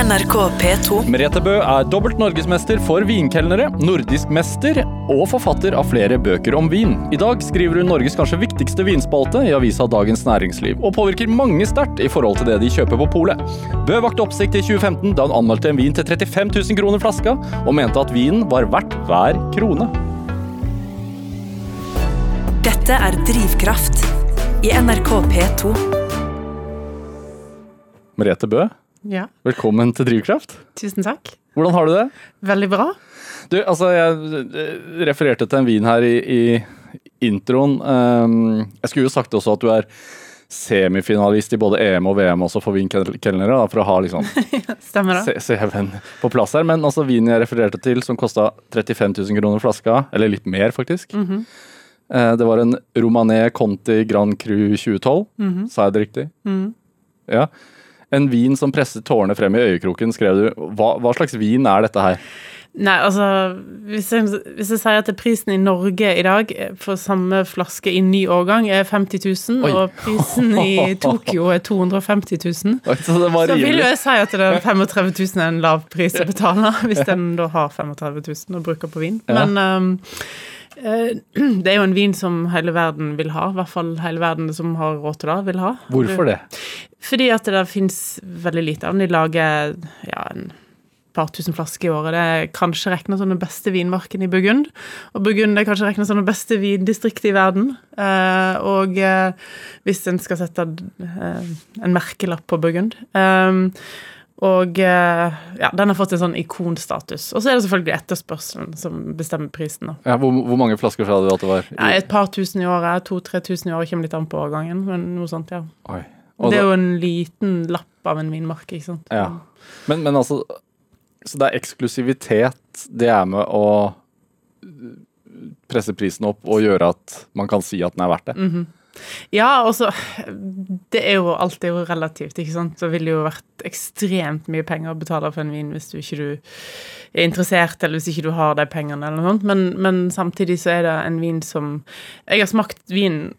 NRK P2. Merete Bø er dobbelt norgesmester for vinkelnere, nordisk mester og forfatter av flere bøker om vin. I dag skriver hun Norges kanskje viktigste vinspalte i avisa Dagens Næringsliv, og påvirker mange sterkt i forhold til det de kjøper på polet. Bø vakte oppsikt i 2015 da hun anmeldte en vin til 35 000 kroner flaska, og mente at vinen var verdt hver krone. Dette er Drivkraft i NRK P2. Merete Bø, Ja, velkommen til Drivkraft. tusen takk. Hvordan har du det? Veldig bra. Du, altså, jeg eh, refererte til en vin her i, i introen. Um, jeg skulle jo sagt også at du er semifinalist i både EM og VM også for vinkelnere, for å ha liksom CV-en på plass her. Men altså vinen jeg refererte til, som kosta 35 000 kroner flaska, eller litt mer faktisk. Mm -hmm. uh, Det var en Romané Conti Grand Cru 2012, Mhm. sa jeg det riktig? Mm. Ja. En vin som presset tårene frem i øyekroken, skrev du. Hva, hva slags vin er dette her? Nei, altså hvis jeg, hvis jeg sier at prisen i Norge i dag for samme flaske i ny årgang er 50 000, Oi. og prisen i Tokyo er 250 000, Oi, Så så vil jo jeg si at det er 35 000 er en lav pris å betale, hvis den da har 35 000 og bruker på vin. Men eh, det er jo en vin som hele verden vil ha, i hvert fall hele verden som har råd til det, vil ha. Hvorfor det? Fordi at det fins veldig lite av den. De lager ja, en par tusen flasker i året. Det er kanskje regna som den beste vinmarken i Burgund. Og Burgund er kanskje regna som det beste vindistriktet i verden. Eh, og eh, hvis en skal sette eh, en merkelapp på Burgund eh, Og eh, ja, den har fått en sånn ikonstatus. Og så er det selvfølgelig etterspørselen som bestemmer prisen. da. Ja, hvor, hvor mange flasker sa du at det var? Ja, et par tusen i året, to-tre tusen i året, kommer litt an på årgangen, men noe sånt, ja. Det er jo en liten lapp av en vinmark, ikke sant. Ja. Men, men altså Så det er eksklusivitet det er med å presse prisen opp og gjøre at man kan si at den er verdt det. Mhm. Ja, altså Det er jo alt er jo relativt, ikke sant. Så ville det jo vært ekstremt mye penger å betale for en vin hvis du ikke du er interessert, eller hvis ikke du har de pengene, eller noe sånt. Men, men samtidig så er det en vin som Jeg har smakt vin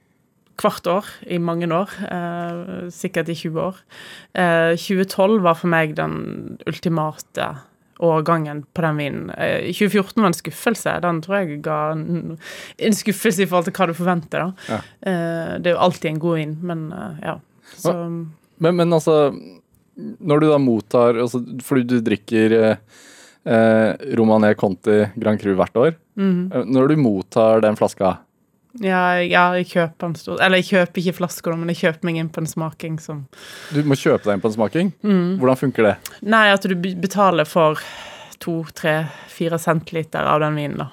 hvert år i mange år, eh, sikkert i 20 år. Eh, 2012 var for meg den ultimate årgangen på den vinen. Eh, 2014 var en skuffelse. Den tror jeg ga en, skuffelse i forhold til hva du forventer. da. Ja. Eh, det er jo alltid en god vin, men eh, ja. Så Men, men altså Når du da mottar altså, Fordi du drikker eh, eh, Romané Conti Grand Cru hvert år. Mm -hmm. Når du mottar den flaska, ja, ja, jeg kjøper en stor Eller jeg kjøper ikke flasker, men jeg kjøper meg inn på en smaking som du må kjøpe deg inn på en smaking. Mm. Hvordan funker det? Nei, at du betaler for to, tre, fire centiliter av den vinen, da.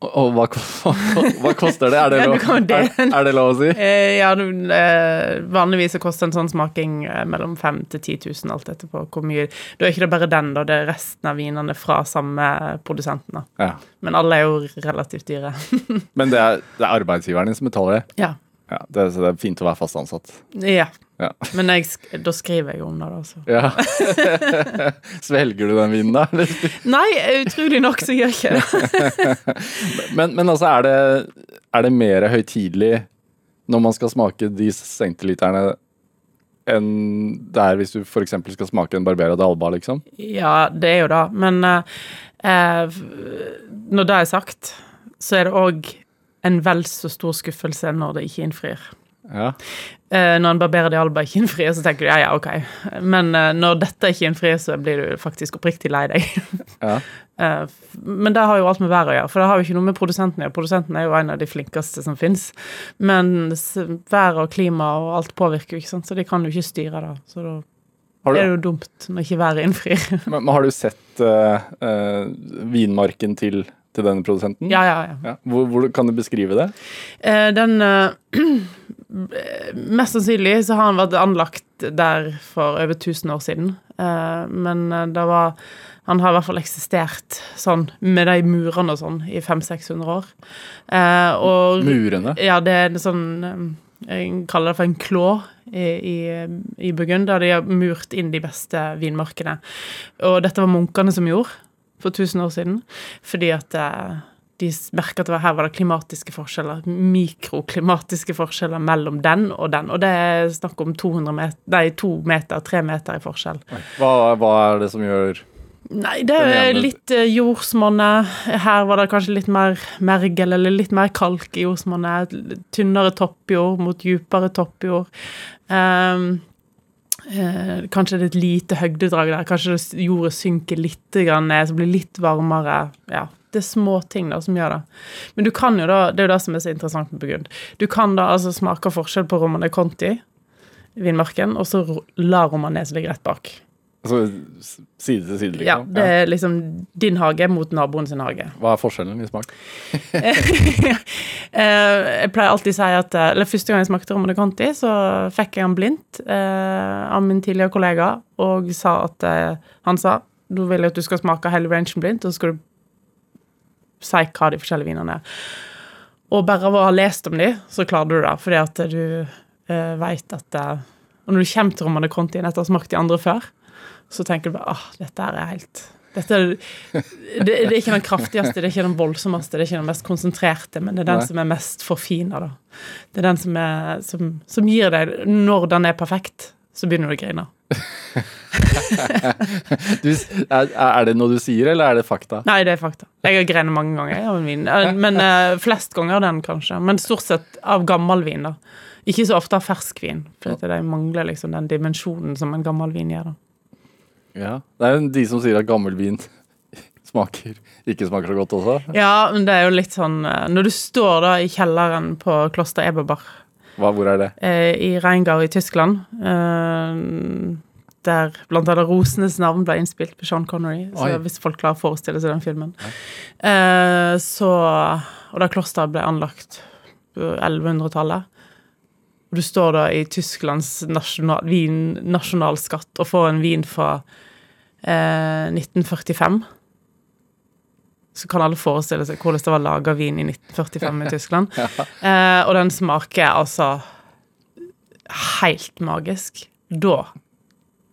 Og, hva, hva koster det? Er det, lov, er, er det lov å si? Eh, ja, du, eh, vanligvis så koster en sånn smaking eh, mellom 5000 til 10 000, alt etterpå hvor mye Da er ikke det bare den, da, det er resten av vinene fra samme produsenten. Ja. Men alle er jo relativt dyre. Men det er, det er arbeidsgiveren din som betaler det? ja. Ja, det, så det er fint å være fast ansatt. ja. Ja. Men jeg, da skriver jeg om det, da. Så. Ja. Svelger du den vinen da? eller? Nei, utrolig nok så gjør jeg ikke det. Men, men altså, er det, er det mer høytidelig når man skal smake de centiliterne enn det er hvis du f.eks. skal smake en Barbera d'Alba, liksom? Ja, det er jo det. Men uh, uh, når det er sagt, så er det òg en vel så stor skuffelse når det ikke innfrir. Ja. Eh, når en barberer de alba ikke innfrir, så tenker du ja, ja, ok. Men eh, når dette ikke innfrir, så blir du faktisk oppriktig lei deg. ja. Eh, men det har jo alt med været å gjøre, for det har jo ikke noe med produsenten å gjøre. Produsenten er jo en av de flinkeste som fins. Men været og klima og alt påvirker jo, ikke sant, så de kan jo ikke styre det. Så da er det du, jo dumt når ikke været innfrir. men, men har du sett vinmarken til, til denne produsenten? ja, ja, ja. Ja. Hvor, hvor kan du beskrive det? Eh, den eh, Mest sannsynlig så har han vært anlagt der for over 1000 år siden. Eh, men eh, det var Han har i hvert fall eksistert sånn med de murene og sånn i 500-600 år. Eh, og Murene? Ja, det er sånn eh, Jeg kaller det for en klå i, i, i Burgund, der de har murt inn de beste vinmarkene. Og dette var munkene som gjorde for 1000 år siden, fordi at eh, de merka at her var det klimatiske forskjeller, mikroklimatiske forskjeller mellom den og den. Og det er snakk om 200 meter, nei, to meter, tre meter i forskjell. Hva, hva er det som gjør Nei, det er litt jordsmonnet. Her var det kanskje litt mer mergel eller litt mer kalk i jordsmonnet. Tynnere toppjord mot dypere toppjord. Ehm, eh, kanskje det er et lite høgdedrag der. Kanskje jordet synker litt ned, så blir det litt varmere. Ja, det er små ting da som gjør det. Men du kan jo da, det er jo det som er så interessant med Burgund. Du kan da altså smake forskjell på Romane Conti, vinmarken, og så la Romanes ligge rett bak. Altså, Side til side, liksom? Ja, det er liksom din hage mot naboen sin hage. Hva er forskjellen i smak? Eh, jeg pleier alltid å si at eh, Eller første gang jeg smakte Romano Conti, så fikk jeg han blindt eh, av min tidligere kollega, og sa at eh, han sa du vil at du skal smake hele rangen blindt, og så skal du si hva de forskjellige vinene er. Og bare av å ha lest om de, så klarer du det, fordi at du eh, veit at eh, Og når du kommer til Romano Conti etter å ha smakt de andre før, så tenker du bare ah, dette er helt dette er, det, det er ikke den kraftigste, det er ikke den voldsommeste, det er ikke den mest konsentrerte, men det er den Nei. som er mest forfina, da. Det er den som, er, som, som gir deg Når den er perfekt, så begynner du å grine. Du, er, er det noe du sier, eller er det fakta? Nei, det er fakta. Jeg har grenet mange ganger vin. Eh, Men uh, flest ganger den, kanskje. Men stort sett av gammel vin, da. Ikke så ofte av fersk vin, for de mangler liksom den dimensjonen som en gammel vin gjør. da. Ja. Det er jo de som sier at gammel vin smaker ikke smaker så godt også. Ja, men det er jo litt sånn eh, Når du står da i kjelleren på kloster Eberbar Hva, hvor er det? eh, i Reingau i Tyskland, eh, der blant annet Rosenes navn ble innspilt på Sean Connery, så Oi. hvis folk klarer å forestille seg den filmen. Ja. så Og da klosteret ble anlagt på 1100-tallet. Og du står da i Tysklands nasjonal, vin, nasjonalskatt og får en vin fra eh, 1945. Så kan alle forestille seg hvordan det var laga vin i 1945 i Tyskland. eh, og den smaker altså helt magisk. Da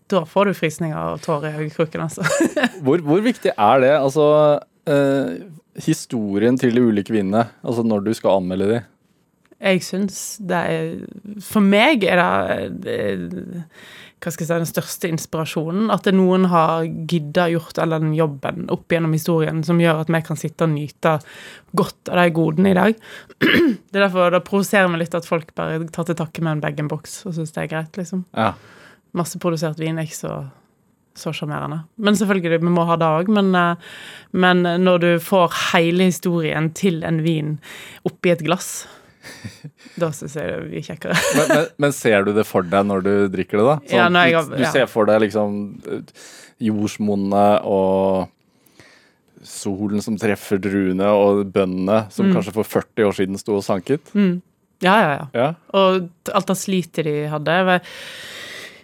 da får du frysninger og tårer i øyekroken, altså. Hvor, hvor viktig er det? Altså eh, historien til de ulike vinene, altså når du skal anmelde de. Jeg syns det er For meg er det, det hva skal jeg si, den største inspirasjonen. At noen har gidda gjort all den jobben opp gjennom historien som gjør at vi kan sitte og nyte godt av de godene i dag. Det er derfor det provoserer meg litt at folk bare tar til takke med en bag-in-box og syns det er greit, liksom. Ja. Masseprodusert vin er ikke så så sjarmerende. Men selvfølgelig, vi må ha det òg. Men, eh, men når du får hele historien til en vin oppi et glass, da syns jeg det blir kjekkere. Men, men, men ser du det for deg når du drikker det, da? Sånn, Ja, jeg ja. du, ser for deg liksom eh, jordsmonnet og solen som treffer druene, og bøndene Mm. som kanskje for 40 år siden sto og sanket. Ja, ja, ja. Ja. Og alt det slitet de hadde.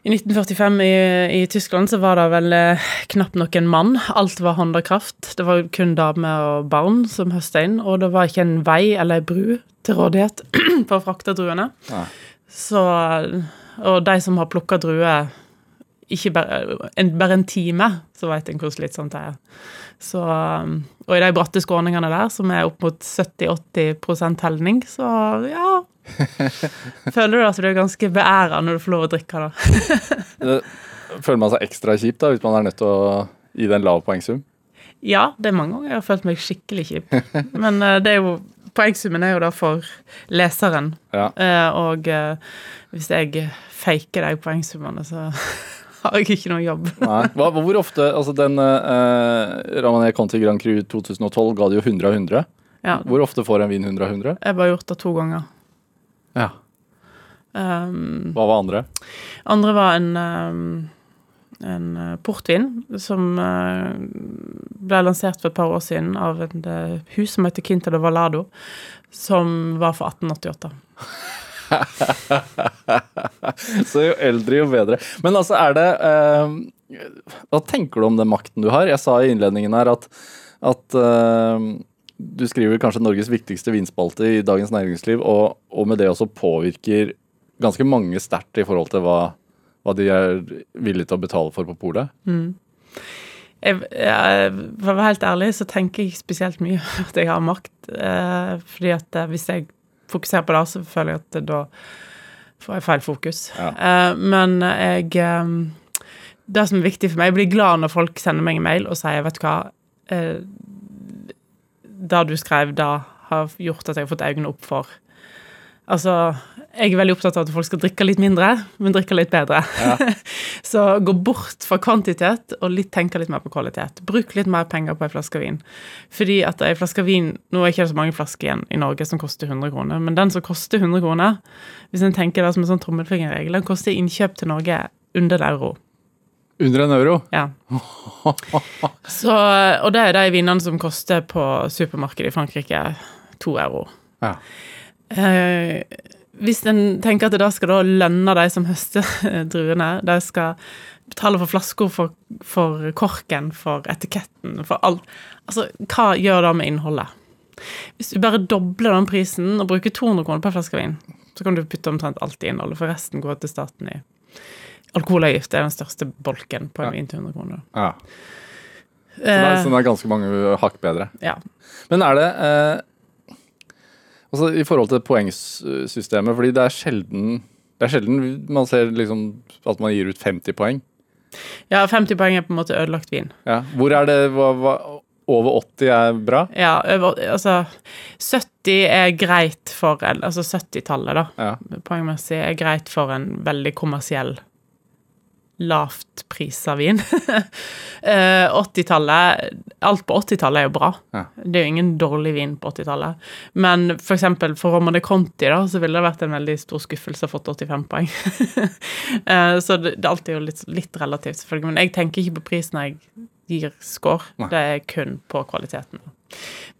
I 1945 i, i Tyskland så var det vel eh, knapt nok en mann. Alt var håndakraft. Det var kun damer og barn som høsta inn, og det var ikke en vei eller ei bru til rådighet for å frakte druene. Ja. Så Og de som har plukka druer ikke bare en, bare en time, så veit en hvor slitsomt det er. Så, og i de bratte skråningene der, som er opp mot 70-80% helning, så ja Føler du at du er ganske beæra når du får lov å drikke? Det, føler man seg ekstra kjip da, hvis man er nødt til å gi det en lav poengsum? Ja, det er mange ganger jeg har følt meg skikkelig kjip. Men eh, det er jo poengsummen er jo da for leseren. Ja. Uh, og uh, hvis jeg faker de poengsummene, så har jeg ikke noe jobb. Hva, hvor ofte Altså, den uh, Ramané Conti Grand Cru 2012 ga det jo 100 av 100. Ja, Hvor ofte får en vin 100 av 100? jeg har bare gjort det to ganger. Ja. Um, Hva var andre? andre var en, um, en eh, portvin som uh, ble lansert for et par år siden av et eh, hus som heter Quinta de Valado, som var for 1888. Så jo eldre, jo bedre. Men altså, er det uh, Hva tenker du om den makten du har? Jeg sa i innledningen her at, at eh, du skriver kanskje Norges viktigste vinspalte i Dagens Næringsliv, og, og med det også påvirker ganske mange sterkt i forhold til hva, hva de er villige til å betale for på polet. jeg, jeg, For å være helt ærlig så tenker jeg ikke spesielt mye at jeg har makt. Eh, fordi at eh, hvis jeg fokuserer på det, så føler jeg at det, da får jeg feil fokus. Ja. Eh, men jeg eh, Det som er viktig for meg Jeg blir glad når folk sender meg en mail og sier, vet du hva eh, Det du skrev da, har gjort at jeg har fått øynene opp for Altså, jeg er veldig opptatt av at folk skal drikke litt mindre, men drikke litt bedre. så gå bort fra kvantitet og litt, tenke litt mer på kvalitet. Bruk litt mer penger på ei flaske vin. Fordi at ei flaske vin Nå er det ikke så mange flasker igjen i Norge som koster 100 kroner, men den som koster 100 kroner, hvis en tenker det som en sånn tommelfingerregel, den koster innkjøp til Norge under euro. Under en euro? Ja. Så, og det er de vinene som koster på supermarkedet i Frankrike to euro. Ja. Eh, hvis en tenker at det da skal da lønne de som høster druene, de skal betale for flasker, for, for korken, for etiketten, for alt Altså, hva gjør det med innholdet? Hvis du bare dobler den prisen og bruker 200 kroner per flaske vin, så kan du putte omtrent alt i innholdet, for resten går til staten i Alkoholavgift er den største bolken på en Ja. vin til 100 kroner. ja. Så det er, Eh, så det er ganske mange hakk bedre. ja. Men er det eh, Altså i forhold til poengsystemet, fordi det er sjelden det er sjelden man ser liksom at man gir ut 50 poeng. ja, 50 poeng er på en måte ødelagt vin. Ja. Hvor er det hva, hva, Over 80 er bra? Ja, over, altså 70 er greit for en Altså 70-tallet, da. Ja. Poengmessig er greit for en veldig kommersiell lavt prisa vin. Eh, 80-tallet Alt på 80-tallet er jo bra. Ja. Det er jo ingen dårlig vin på 80-tallet. Men for eksempel for Romane Conti da, så ville det vært en veldig stor skuffelse å fått 85 poeng. Eh, så det, det er alltid jo litt, litt relativt, selvfølgelig. Men jeg tenker ikke på pris når jeg gir score. Nei. Det er kun på kvaliteten.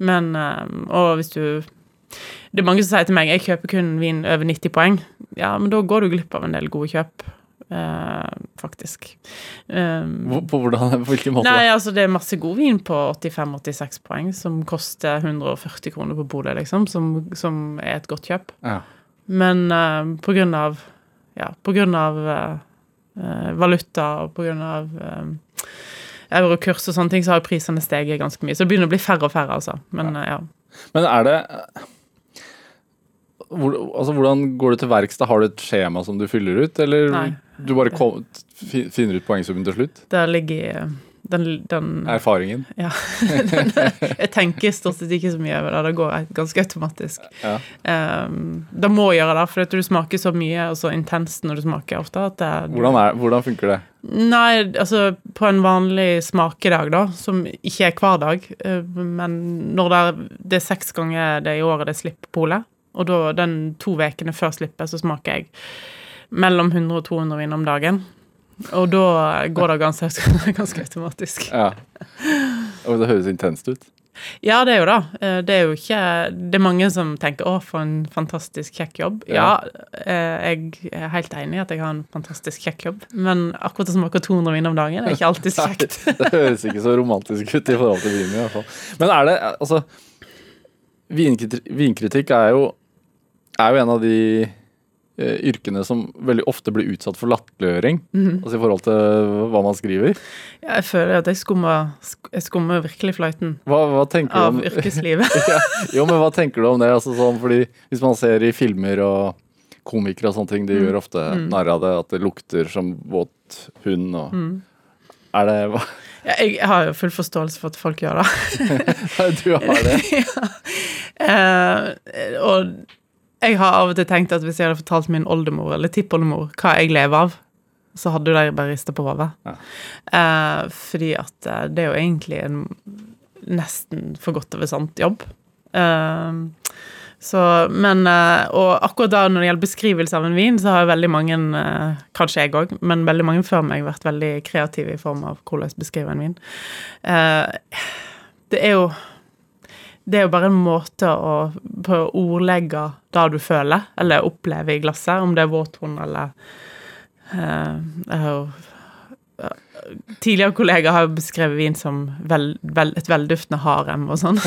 Men eh, Og hvis du Det er mange som sier til meg jeg kjøper kun vin over 90 poeng. Ja, men da går du glipp av en del gode kjøp. Eh, faktisk. Um, Hvor- På, hvordan, på hvilken måte? Nei, altså det er masse god vin på 85-86 poeng som koster 140 kroner på polet, liksom, som, som er et godt kjøp. Ja. Men uh, på grunn av ja, på grunn av eh, eh, valuta og på grunn av uh, eurokurs og sånne ting, så har prisene steget ganske mye. Så det begynner å bli færre og færre, altså. Men eh, ja. Men er det hvor, altså, Hvordan går du til verks? Har du et skjema som du fyller ut, eller Nei. du bare kom, finner ut poengsummen til slutt? Der ligger den, den Erfaringen? Ja. den, jeg tenker stort sett ikke så mye over det. Det går ganske automatisk. Ja. Um, det må gjøre det, for du smaker så mye og så intenst når du smaker ofte. det, Hvordan, er, hvordan funker det? Nei, altså på en vanlig smakedag, da, som ikke er hver dag, eh, men når det er, det er seks ganger det i året det slipper polet, og da den to ukene før slippet, så smaker jeg mellom 100 og 200 vin om dagen. Og da går det ganske, ganske automatisk. Ja. Og det høres intenst ut. Ja, det er jo det. Eh, Det er jo ikke Det er mange som tenker 'å, for en fantastisk kjekk jobb'. Ja, ja, jeg er helt enig i at jeg har en fantastisk kjekk jobb, men akkurat å smake 200 vin om dagen er ikke alltid så kjekt. Det høres ikke så romantisk ut i forhold til vinen, i hvert fall. Men er det Altså, vinkritikk er jo er jo en av de eh, yrkene som veldig ofte blir utsatt for latterliggjøring. Mhm. Altså i forhold til hva man skriver. Ja, jeg føler at jeg skummer, jeg skummer virkelig fløyten Hva, hva tenker du av om yrkeslivet. ja, Jo, men hva tenker du om det? Altså, sånn, fordi Hvis man ser i filmer og komikere og sånne ting, de Mm. gjør ofte Mm. narr av det, at det lukter som våt hund og Mm. Er det hva? Ja, jeg har jo full forståelse for at folk gjør det. Du har det? ja. eh, og jeg har av og til tenkt at hvis jeg hadde fortalt min oldemor eller tippoldemor hva jeg lever av, så hadde de bare rista på hodet. Ja. Eh, fordi at eh, det er jo egentlig en nesten for godt over sant jobb. Eh, så, men eh, Og akkurat da når det gjelder beskrivelse av en vin, så har veldig mange, eh, kanskje jeg òg, men veldig mange før meg vært veldig kreative i form av hvordan beskrive en vin. Eh, det er jo det er jo bare en måte å prøve å ordlegge det du føler, eller opplever i glasset, om det er våt hund eller uh, ja, Tidligere kollegaer har jo beskrevet vin som vel, vel, et velduftende harem og sånn.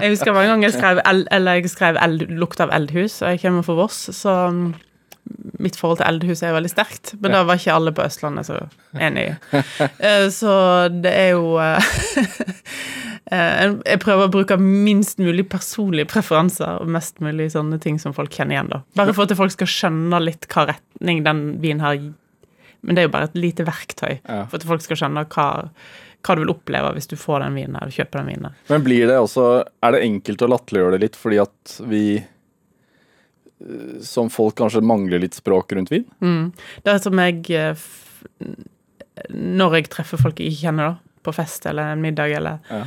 jeg husker mange ganger jeg skrev, el, eller jeg skrev el, lukt av eldhus, og jeg kommer fra Voss, så mitt forhold til eldehus er veldig sterkt, men da var ikke alle på Østlandet så enig i. Eh, så det er jo eh, eh, Jeg prøver å bruke minst mulig personlige preferanser og mest mulig sånne ting som folk kjenner igjen, da. Bare for at folk skal skjønne litt hva retning den vinen her Men det er jo bare et lite verktøy Ja. for at folk skal skjønne hva, hva du vil oppleve hvis du får den vinen her kjøper den vinen. her. Men blir det også Er det enkelt å latterliggjøre det litt fordi at vi som folk kanskje mangler litt språk rundt vin? Mm. Det er som jeg eh, Når jeg treffer folk jeg ikke kjenner, da, på fest eller en middag eller Ja.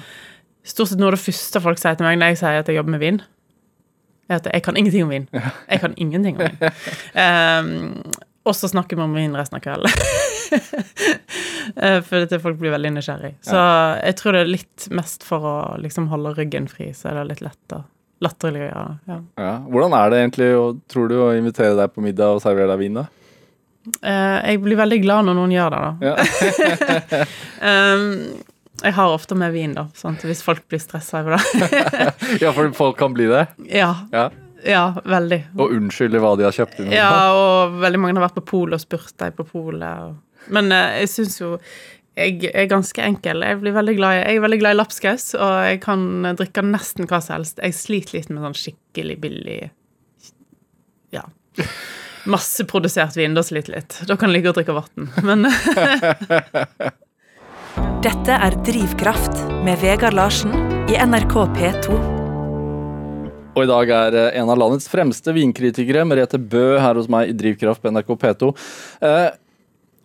Stort sett noe av det første folk sier til meg når jeg sier at jeg jobber med vin, er at jeg kan ingenting om vin. Jeg kan ingenting om vin. Um, og så snakker vi om vin resten av kvelden. Eh, For dette folk blir veldig nysgjerrig. Så jeg tror det er litt mest for å liksom holde ryggen fri, så er det litt lett å latterliggjøre. Ja. Ja. Hvordan er det egentlig, tror du, å invitere deg på middag og servere deg vin, da? Eh, jeg blir veldig glad når noen gjør det, da. Ja. Um, jeg har ofte med vin, da, sånn hvis folk blir stressa over det. ja, for folk kan bli det? ja, Ja. ja, veldig. Og unnskylde hva de har kjøpt inn? Ja, og veldig mange har vært på polet og spurt deg på polet. og- Men eh, jeg syns jo jeg er ganske enkel. Jeg, blir veldig glad i, jeg er veldig glad i lapskaus, og jeg kan drikke nesten hva som helst. Jeg sliter litt med sånn skikkelig billig Ja. Masseprodusert vin, da sliter jeg litt. Da kan jeg ligge og drikke vann. Men Dette er Drivkraft med Vegard Larsen i NRK P2. Og i dag er eh, en av landets fremste vinkritikere, Merete Bø, her hos meg i Drivkraft på NRK P2. Eh,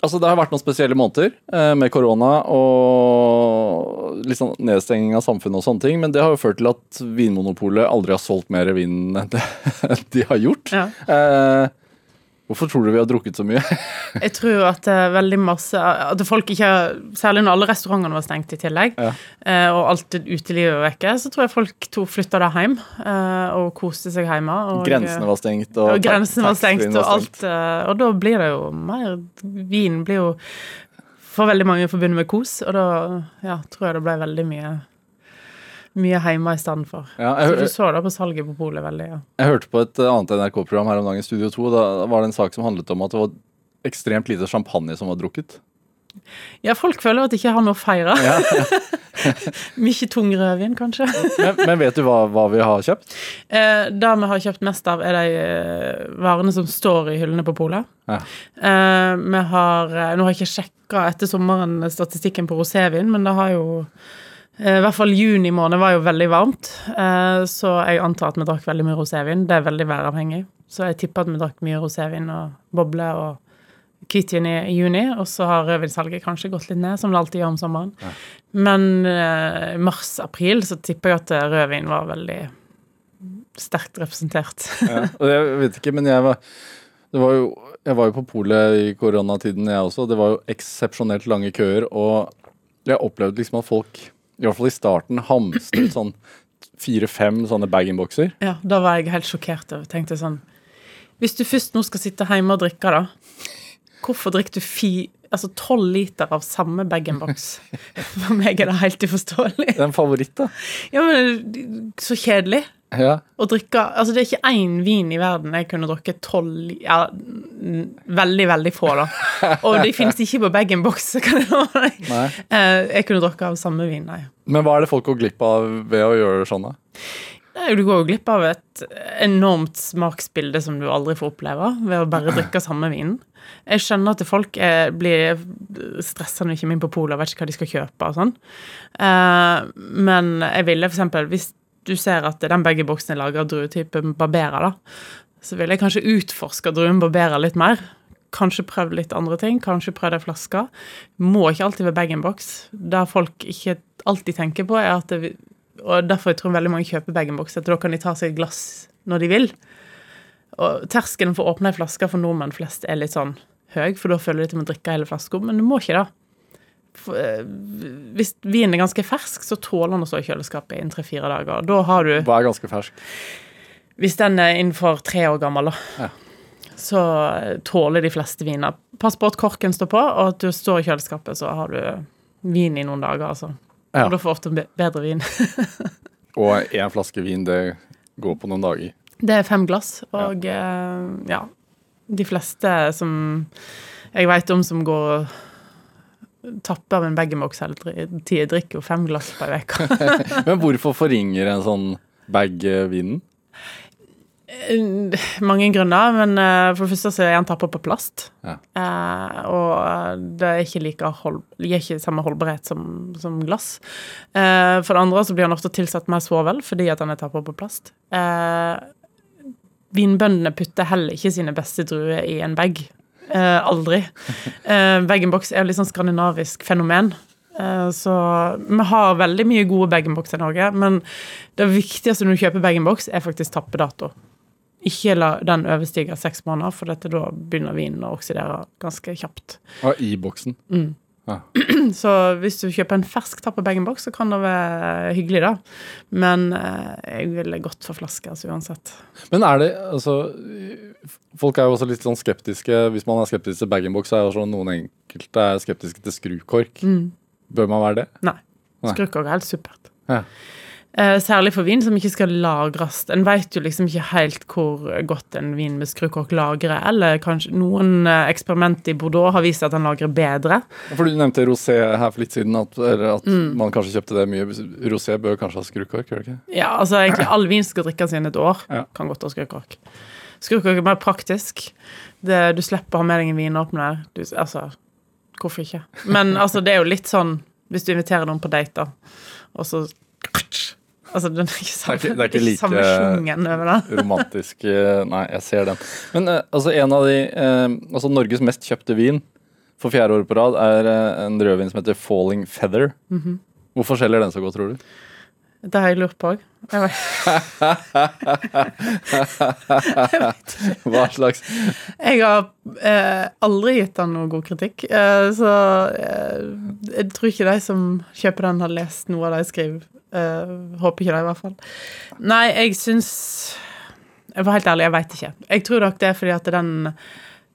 altså, det har vært noen spesielle måneder eh, med korona og sånn nedstenging av samfunnet og sånne ting, men det har jo ført til at Vinmonopolet aldri har solgt mer vin enn det de har gjort. ja. Eh, hvorfor tror du vi har drukket så mye? Jeg tror at er veldig masse At folk ikke Særlig når alle restaurantene var stengt i tillegg, Ja. uh, og alt utelivet var vekke, så tror jeg folk to flytta da hjem uh, og koste seg hjemme. Og, Grensene var stengt, og, og grensene var stengt, og alt. Og da blir det jo mer Vin blir jo for veldig mange forbundet med kos, og da ja, tror jeg det ble veldig mye mye hjemme i stedet for. Ja, Så du så det på salget på polet veldig, ja. Jeg hørte på et annet NRK-program her om dagen, Studio 2. Da var det en sak som handlet om at det var ekstremt lite champagne som var drukket. Ja, folk føler at de ikke har noe å feire. Ja. Mye tung rødvin, kanskje. Men, men vet du hva, hva vi har kjøpt? Eh, det vi har kjøpt mest av, er de eh, varene som står i hyllene på polet. Ja. Eh, vi har eh, Nå har jeg ikke sjekka etter sommeren statistikken på rosévin, men det har jo I hvert fall juni måned var jo veldig varmt, eh, så jeg antar at vi drakk veldig mye rosévin. Det er veldig væravhengig, så jeg tipper at vi drakk mye rosévin og boble og hvitvin i juni, og så har rødvinsalget kanskje gått litt ned, som det alltid gjør om sommeren. Men eh, i mars-april så tipper jeg at eh, rødvin var veldig sterkt representert. Ja. Og jeg vet ikke, men jeg var, det var jo, jeg var jo på polet i koronatiden, jeg også. Det var jo eksepsjonelt lange køer, og jeg opplevde liksom at folk, i hvert fall i starten, hamstret sånn fire-fem sånne bag-in-bokser. Ja, da var jeg helt sjokkert og Tenkte sånn Hvis du først nå skal sitte hjemme og drikke, da, hvorfor drikker du fi, altså tolv liter av samme bag-in-box? For meg er det helt uforståelig. Det er en favoritt, da. Ja, men så kjedelig. Ja. Og drikke Altså, det er ikke én vin i verden jeg kunne drukket tolv Ja, veldig, veldig få, da. Og de finnes ikke på bag-in-box, kan jeg love deg. Eh, Jeg kunne drukket av samme vin, nei. Men hva er det folk går glipp av ved å gjøre det sånn, da? Nei, Du går jo glipp av et enormt smaksbilde som du aldri får oppleve ved å bare drikke samme vinen. Jeg skjønner at folk er, blir stressa når de kommer inn på polet og vet ikke hva de skal kjøpe. og sånn. Uh, men jeg ville eksempel, hvis du ser at den begge boksene er laga av druetypen Barbera, da, så ville jeg kanskje utforske druen Barbera litt mer. Kanskje prøve litt andre ting. Kanskje prøve ei flaske. Må ikke alltid være bag-in-box. Det folk ikke alltid tenker på, er at det, Og derfor jeg tror veldig mange kjøper bag-in-box, at da kan de ta seg et glass når de vil. Og terskelen for å åpne ei flaske for nordmenn flest er litt sånn høy, for da føler de at de må drikke hele flaska, men du må ikke det. Eh, hvis vinen er ganske fersk, så tåler den å stå i kjøleskapet i tre-fire dager. Da har du Hva er ganske fersk? hvis den er innenfor tre år gammel, da, Ja. så tåler de fleste viner. Pass på at korken står på, og at du står i kjøleskapet, så har du vin i noen dager, altså. Ja. Og da får ofte bedre vin. Og én flaske vin, det går på noen dager. Det er fem glass, og ja. ja. De fleste som jeg veit om som går og tapper av en bag-in-box hele tida, drikker jo fem glass på ei uke. Men hvorfor forringer en sånn bag eh, vinen? Eh, Mange grunner, men eh, for det første så er den tappa på plast. Ja. Eh, og det er ikke like hold, gir ikke samme holdbarhet som, som glass. Eh, for det andre så blir den ofte tilsatt mer svovel fordi at den er tappa på plast. Eh, vinbøndene putter heller ikke sine beste druer i en bag. Eh, aldri. Eh, bag-in-box er jo litt sånn skandinavisk fenomen. Eh, Så vi har veldig mye gode bag-in-box i Norge, men det viktigste når du kjøper bag-in-box, er faktisk tappedato. Ikke la den overstige seks måneder, for dette, da begynner vinen å oksidere ganske kjapt. Ja, I boksen. Så hvis du kjøper en fersk tappe bag-in-box, så kan det være hyggelig, da. Men eh, jeg ville gått for flaske, altså uansett. Men er det altså Folk er jo også litt sånn skeptiske. Hvis man er skeptisk til bag-in-box, så er jo sånn noen enkelte er skeptiske til skrukork. Bør man være det? Nei. Nei. Skrukork er helt supert. Ja. Eh, særlig for vin som ikke skal lagres. En vet jo liksom ikke helt hvor godt en vin med skrukork lagrer. Eller kanskje noen eh, eksperiment i Bordeaux har vist at den lagrer bedre. For Du nevnte rosé her for litt siden, at, at man kanskje kjøpte det mye. Rosé bør kanskje ha skrukork, gjør det ikke? Ja, altså egentlig all vin skal drikkes inn et år. Ja. Kan godt ha skrukork. Skrukork er mer praktisk. Det, du slipper å ha med deg en vinåpner. Du, altså, hvorfor ikke? Men altså, det er jo litt sånn hvis du inviterer noen på date, da, og så Altså, den er ikke samme, Det er ikke- det er ikke like- sjungen over det. Romantisk eh, Nei, jeg ser den. Men eh, altså en av de eh, Altså Norges mest kjøpte vin for fjerde år på rad er eh, en rødvin som heter Falling Feather. Hvorfor selger den så godt, tror du? Det har jeg lurt på òg. Hva slags Jeg har eh, aldri gitt den noe god kritikk, eh, så eh, jeg tror ikke de som kjøper den, har lest noe av det jeg skriver. Eh, håper ikke det, i hvert fall. Nei, jeg syns Jeg var helt ærlig, jeg veit ikke. Jeg tror nok det er fordi at den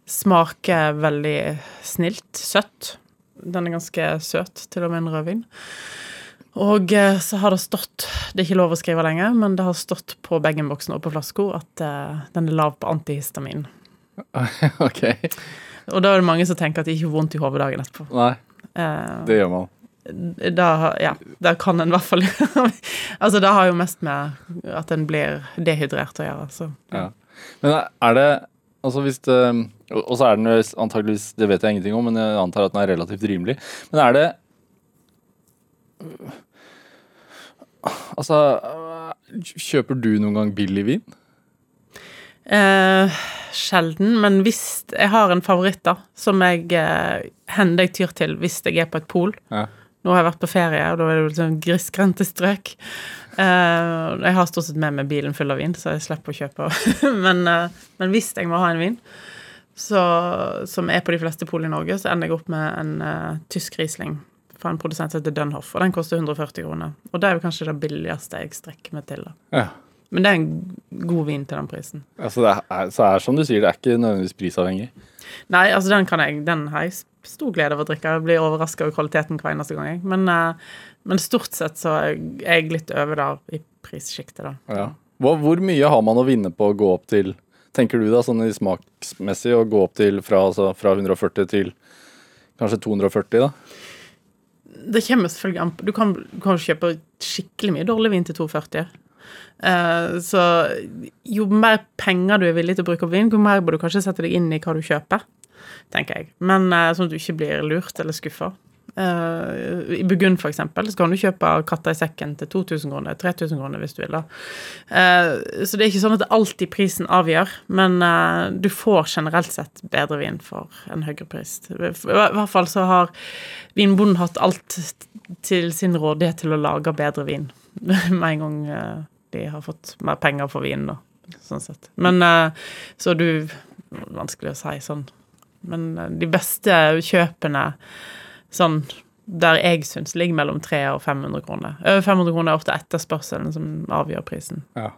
smaker veldig snilt. Søtt. Den er ganske søt, til og med en rødvin. Og eh, så har det stått Det er ikke lov å skrive lenger, men det har stått på bag-in-boksen og på flaska at uh, den er lav på antihistamin. Ok. Og da er det mange som tenker at de ikke får vondt i hodet dagen etterpå. Nei, det gjør man. Da, ja, da kan en i hvert fall Altså, det har jo mest med at en blir dehydrert å gjøre. Så. Ja. Men er det Altså hvis det Og så er den antakeligvis Det vet jeg ingenting om, men jeg antar at den er relativt rimelig. Men er det Altså Kjøper du noen gang billig vin? Eh, sjelden, men hvis jeg har en favoritt, da, som jeg eh, hender jeg tyr til hvis jeg er på et pol. Ja. Nå har jeg vært på ferie, og da er det jo sånn grisgrendte strøk. Uh, jeg har stort sett med meg bilen full av vin, så jeg slipper å kjøpe. men, uh, men hvis jeg må ha en vin, så, som er på de fleste pol i Norge, så ender jeg opp med en uh, tysk Riesling fra en produsent som heter Dunhoff, og den koster 140 kroner. Og det er jo kanskje det billigste jeg strekker meg til. da. Ja. Men det er en god vin til den prisen. Altså det er, så er som du sier, det er ikke nødvendigvis prisavhengig. Nei, altså den kan jeg Den har jeg stor glede av å drikke. Jeg blir overraska over kvaliteten hver eneste gang. jeg. Men, eh, men stort sett så er jeg litt over der i prissjiktet, da. Ja. Hvor, hvor mye har man å vinne på å gå opp til Tenker du da, sånn i smaksmessig, å gå opp til fra, altså, fra 140 til kanskje 240, da? Det kommer selvfølgelig an på Du kan, du kjøpe skikkelig mye dårlig vin til 240. Uh, så jo mer penger du er villig til å bruke på vin, jo mer bør du kanskje sette deg inn i hva du kjøper, tenker jeg. Men eh, sånn at du ikke blir lurt eller skuffa. Uh, I Burgund, for eksempel, så kan du kjøpe katta i sekken til 2000 kroner, 3000 kroner hvis du vil. da. Uh, så det er ikke sånn at det alltid prisen avgjør, men uh, du får generelt sett bedre vin for en høyere pris. I hvert fall så har vinbonden hatt alt til sin rådighet til å lage bedre vin med en gang eh, de har fått mer penger for vin, da. Sånn sett. Men eh, så du Vanskelig å si sånn. Men eh, de beste kjøpene sånn der jeg syns ligger mellom 300 og 500 kroner. Over 500 kroner er ofte etterspørselen som avgjør prisen. Ja.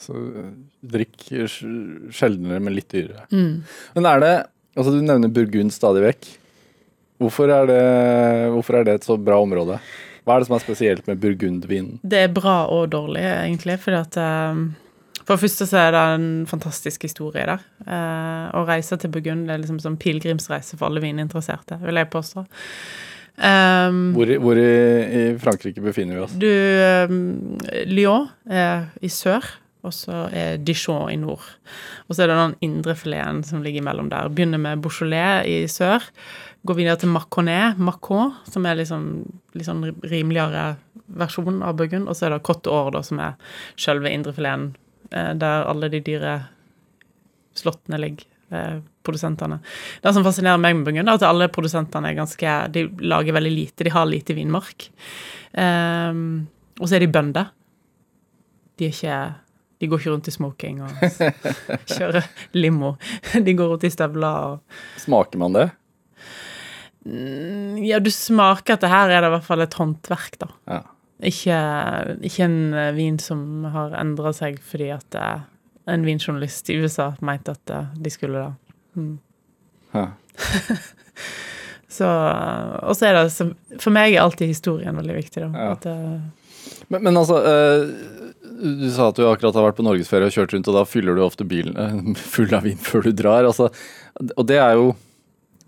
Så eh, drikk sjeldnere, men litt dyrere. Men er det Altså, du nevner Burgund stadig vekk. Hvorfor er, det, hvorfor er det et så bra område? Hva er det som er spesielt med burgundvinen? Det er bra og dårlig, egentlig, fordi at eh, For det første så er det en fantastisk historie der. Eh, å reise til Burgund er liksom som pilegrimsreise for alle vininteresserte, vil jeg påstå. Um, Hvor, hvor i, i Frankrike befinner vi oss? du um, Lyon er i sør, og så er Dijon i nord. Og så er det den indre fileten som ligger imellom der. Begynner med Beaujolais i sør, går videre til Maconnais, Macon, som er liksom sånn rimeligere versjon av Burgund, og så er det Cotte da, som er selve indrefileten, eh, der alle de dyre slottene ligger. eh, Produsentene. Det som fascinerer meg med Burgund, er at alle produsentene er ganske De lager veldig lite, de har lite vinmark. Um, og så er de bønder. De er ikke De går ikke rundt i smoking og kjører limo. De går rundt i støvler og Smaker man det? Mm, Ja, du smaker at det her er det i hvert fall et håndverk, da. Ja. Ikke, ikke en eh, vin som har endra seg fordi at eh, en vinjournalist i USA mente at eh, de skulle det. Mm. Så, og så er det så, For meg er alltid historien veldig viktig, da. Ja. At, Men, men altså Du sa at du akkurat har vært på norgesferie og kjørt rundt, og da fyller du ofte bilen full av vin før du drar. Altså, og det er jo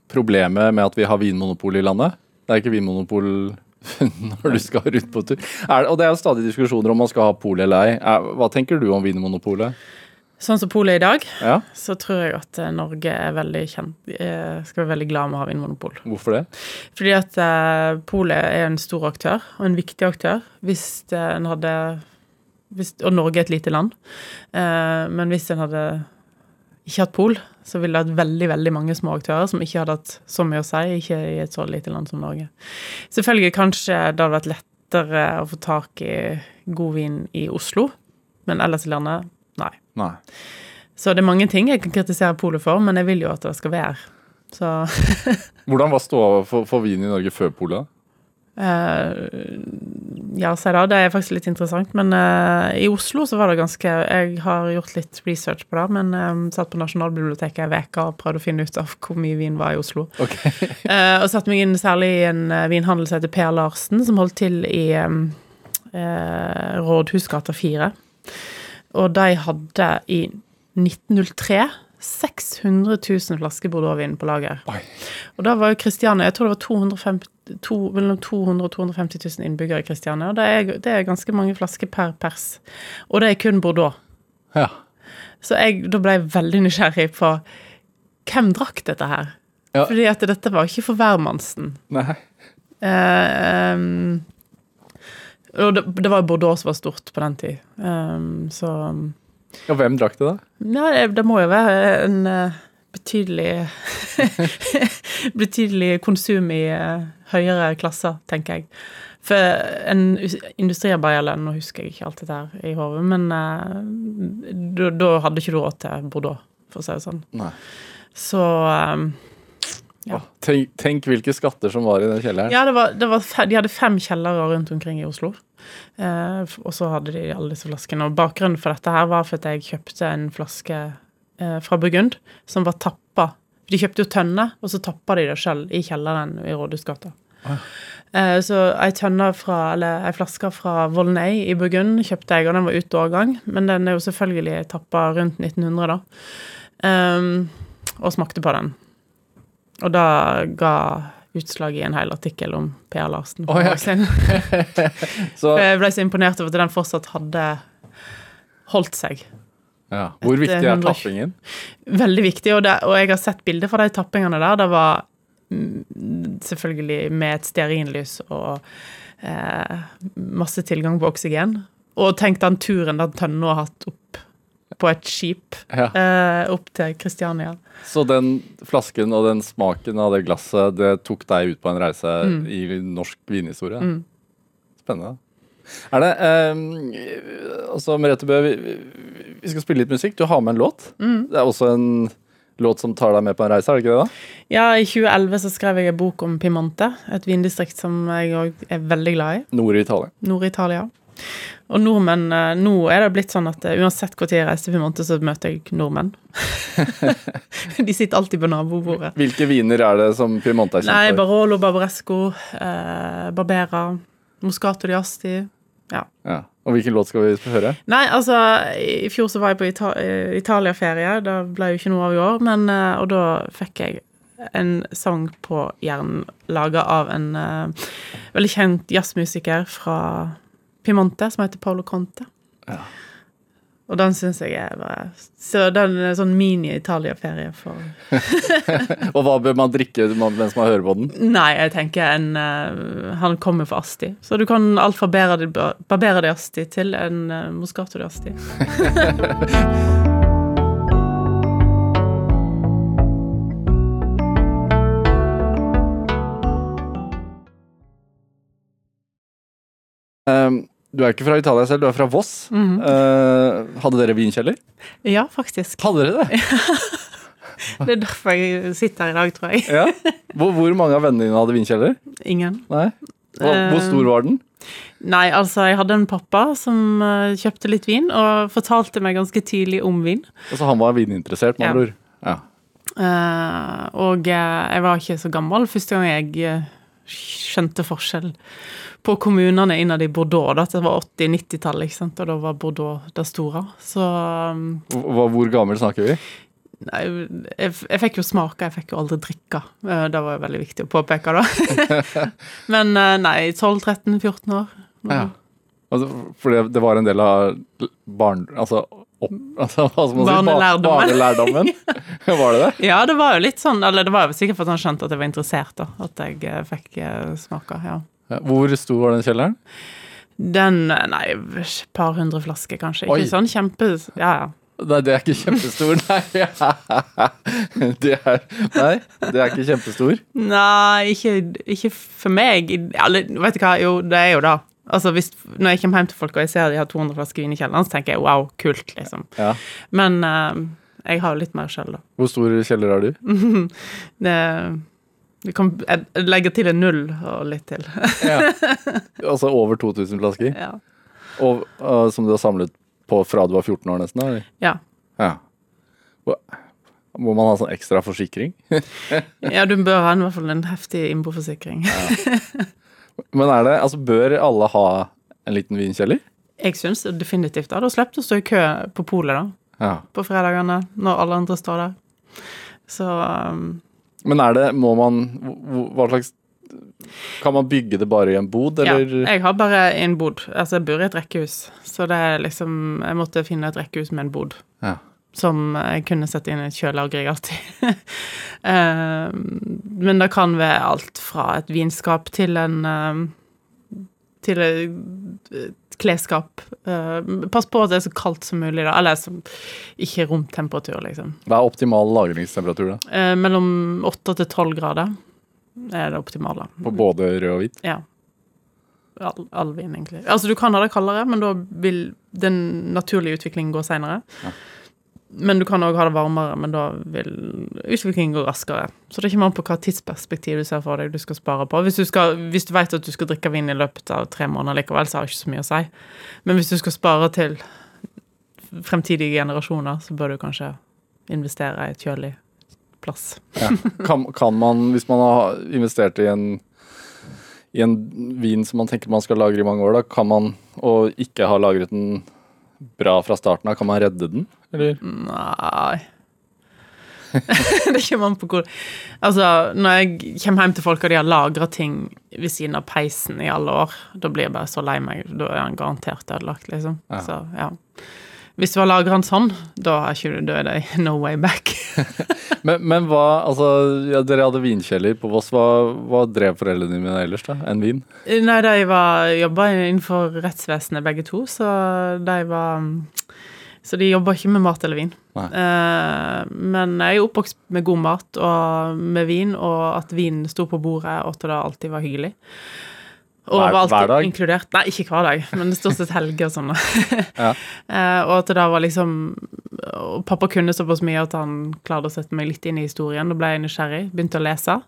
problemet med at vi har vinmonopol i landet. Det er ikke vinmonopol når du skal rundt på tur. Er, og det er jo stadig diskusjoner om man skal ha pol eller ei. Hva tenker du om Vinmonopolet? sånn som polet i dag, Ja, så tror jeg at eh, Norge er veldig kjent eh, Skal være veldig glad med å ha vinmonopol. hvorfor det? Fordi at eh, polet er en stor aktør, og en viktig aktør, hvis en hadde hvis, Og Norge er et lite land. Men hvis en hadde ikke hatt pol, så ville det hatt veldig veldig mange små aktører som ikke hadde hatt så mye å si, ikke i et så lite land som Norge. Selvfølgelig kanskje det hadde vært lettere å få tak i god vin i Oslo, men ellers i landet, nei. Nei. Så det er mange ting jeg kan kritisere polet for, men jeg vil jo at det skal være. Så Hvordan var ståa for, for vin i Norge før polet? Eh, ja, si det. Det er faktisk litt interessant. Men uh, i Oslo så var det ganske Jeg har gjort litt research på det, men um, satt på Nasjonalbiblioteket ei uke og prøvde å finne ut av hvor mye vin var i Oslo. Okay. uh, og satte meg inn særlig i en vinhandel som heter Per Larsen, som holdt til i um, uh, Rådhusgata 4. Og de hadde i 1903 600 000 flasker Bordeauxvin på lager. Oi. Og da var jo Kristiania Jeg tror det var 250, to, mellom 200 og 250 000 innbyggere i Kristiania. Og det er, det er ganske mange flasker per pers. Og det er kun Bordeaux. Ja. Så jeg, da ble jeg veldig nysgjerrig på hvem drakk dette her. Ja. Fordi at dette var ikke for hvermannsen. Nei. Eh, um, og det, det var Bordeaux som var stort på den tid. Um, så Ja, hvem drakk det, da? Ja, det, må jo være en eh, betydelig Betydelig konsum i eh, høyere klasser, tenker jeg. For en industriarbeiderlønn, nå husker jeg ikke alt dette her i hodet, men eh, da da hadde ikke du råd til Bordeaux, for å si det sånn. Nei. Så Ja. Tenk, tenk hvilke skatter som var i den kjelleren. Ja, det var, det var de hadde fem kjellere rundt omkring i Oslo. Eh, og så hadde de alle disse flaskene. Og bakgrunnen for dette her var for at jeg kjøpte en flaske eh, fra Burgund som var tappa. De kjøpte jo tønner, og så tappa de det selv i kjelleren i Rådhusgata. Eh, så ei tønne fra, eller ei flaske fra Volnay i Burgund kjøpte jeg, og den var ute årgang. Men den er jo selvfølgelig tappa rundt 1900, da. Ehm, og smakte på den. Og da ga utslag i en hel artikkel om Per Larsen. Oh, ja. Jeg ble så imponert over at den fortsatt hadde holdt seg. ja. Hvor Et, viktig er tappingen? Veldig viktig, og, det, og jeg har sett bilder fra de tappingene der. Det var mm, selvfølgelig med et stearinlys og eh, masse tilgang på oksygen. Og tenk den turen den tønna har hatt opp på et skip Ja. eh, opp til Kristiania. Så den flasken og den smaken av det glasset, det tok deg ut på en reise Mm. i norsk vinhistorie? Mm. Spennende. Er det eh, Altså, Merete Bø, vi, vi skal spille litt musikk. Du har med en låt. Mm. Det er også en låt som tar deg med på en reise, er det ikke det? da? Ja, i 2011 så skrev jeg en bok om Pimante, et vindistrikt som jeg òg er veldig glad i. Nord i Italia. Nord-Italia. Og nordmenn eh, Nå er det blitt sånn at eh, uansett tid jeg reiser til Piemonte, så møter jeg nordmenn. De sitter alltid på nabobordet. Hvilke viner er det som Piemonte er kjent for? Nei, Barolo, Barbaresco, eh, Barbera, Moscato di Asti. Ja. Ja. Og hvilken låt skal vi høre? Nei, altså, i fjor så var jeg på Ita eh, Italia-ferie. Det ble jo ikke noe av i år, men Og da fikk jeg en sang på hjernen laga av en uh, veldig kjent jazzmusiker fra Piemonte som heter Paolo Conte. Ja. Og den syns jeg er bare Så den er sånn mini-Italia-ferie for Og hva bør man drikke mens man hører på den? Nei, jeg tenker en uh, Han kommer fra Asti. Så du kan alt fra Barbera di- Barbera di Asti til en uh, Moscato di Asti. Um, du er ikke fra Italia selv, du er fra Voss. Mm -hmm. uh, hadde dere vinkjeller? Ja, faktisk. Hadde dere det? Det er derfor jeg sitter her i dag, tror jeg. Ja. Hvor, hvor mange av vennene dine hadde vinkjeller? Ingen. Nei? Hvor, hvor Eh, stor var den? Nei, altså, jeg hadde en pappa som eh, kjøpte litt vin, og fortalte meg ganske tidlig om vin. Altså, han var vininteressert, med andre ord. Ja. Uh, og jeg var ikke så gammel første gang jeg skjønte forskjell på kommunene innad i Bordeaux. Da. Det var 80-90-tallet, ikke sant? og da var Bordeaux det store. Så um, Hvor, hvor gammel snakker vi? Nei, jeg, jeg fikk jo smake, jeg fikk jo aldri drikke. Eh, Det var jo veldig viktig å påpeke, da. Men eh, nei, 12-13-14 år. Ja. Altså, for det, det var en del av barn... Altså, opp, altså hva skal man si? Barnelærdommen. Var det det? Ja, det var jo litt sånn, eller det var jo sikkert fordi han skjønte at jeg var interessert, da. At jeg eh, fikk eh, smake, ja. Hvor stor var den kjelleren? Den, nei, et par hundre flasker, kanskje. Oi. Sånn kjempe... Ja, ja. Nei, det er ikke kjempestor, nei. Det er, nei, det er ikke kjempestor. Nei, ikke, ikke for meg. Eller, vet du hva, jo, det er jo det. Altså, hvis, når jeg kommer hjem til folk og jeg ser de har 200 flasker vin i kjelleren, så tenker jeg wow, kult, liksom. Ja. Men uh, jeg har jo litt mer selv, da. Hvor stor kjeller har du? Det, det kan, jeg legger til en null og litt til. Ja. Altså over 2000 flasker? ja. Og, uh, som du har samlet på fra du var 14 år nesten? Eller? ja. Ja. Må man ha sånn ekstra forsikring? Ja, du bør ha en, i hvert fall en heftig innboforsikring. Men er det, altså bør alle ha en liten vinkjeller? Jeg syns definitivt det. Da slipper du å stå i kø på polet, da. Ja. På fredagene, når alle andre står der. Så um, Men er det, må man, hva slags, kan man bygge det bare i en bod, ja, jeg har bare en bod. Altså, jeg bor i et rekkehus, så det er liksom Jeg måtte finne et rekkehus med en bod. Ja. Som jeg kunne sette inn et kjølelager i men det kan være alt fra et vinskap til en eh, Til et klesskap. Eh, pass på at det er så kaldt som mulig, da. Eller som ikke romtemperatur, liksom. Hva er optimal lagringstemperatur da? Eh, mellom 8 til 12 grader er det optimale. På både rød og hvit? Ja. All, all vin, egentlig. Altså, du kan ha det kaldere, men da vil den naturlige utviklingen gå seinere. Ja. Men du kan òg ha det varmere, men da vil utviklingen gå raskere. Så det kommer an på hva tidsperspektiv du ser for deg du skal spare på. Hvis du, skal, hvis du vet at du skal drikke vin i løpet av tre måneder likevel, så har det ikke så mye å si. Men hvis du skal spare til fremtidige generasjoner, så bør du kanskje investere i et kjølig plass. Ja. Kan, kan man, hvis man har investert i en, i en vin som man tenker man skal lagre i mange år, da kan man, og ikke har lagret den bra fra starten av, kan man redde den? Eller? Nei Det kommer an på hvor Altså, når jeg kommer hjem til folk og de har lagra ting ved siden av peisen i alle år, da blir jeg bare så lei meg. Da er han garantert ødelagt, liksom. Ja. Så, ja. Hvis du har lagra den sånn, da er, ikke, da er det no way back. Men, men hva, altså, ja, dere hadde vinkjeller på Voss. Hva, hva drev foreldrene dine ellers, da? Enn vin? Nei, de var jobba innenfor rettsvesenet begge to, så de var Så de jobba ikke med mat eller vin. Eh, men jeg er oppvokst med god mat og med vin, og at vin sto på bordet, og at det alltid var hyggelig. Og Hver- dag? inkludert. Nei, ikke hver dag, men stort sett helger og sånn. Ja. Eh, og at det da var liksom og Pappa kunne såpass mye at han klarte å sette meg litt inn i historien. Da ble jeg nysgjerrig, begynte å lese.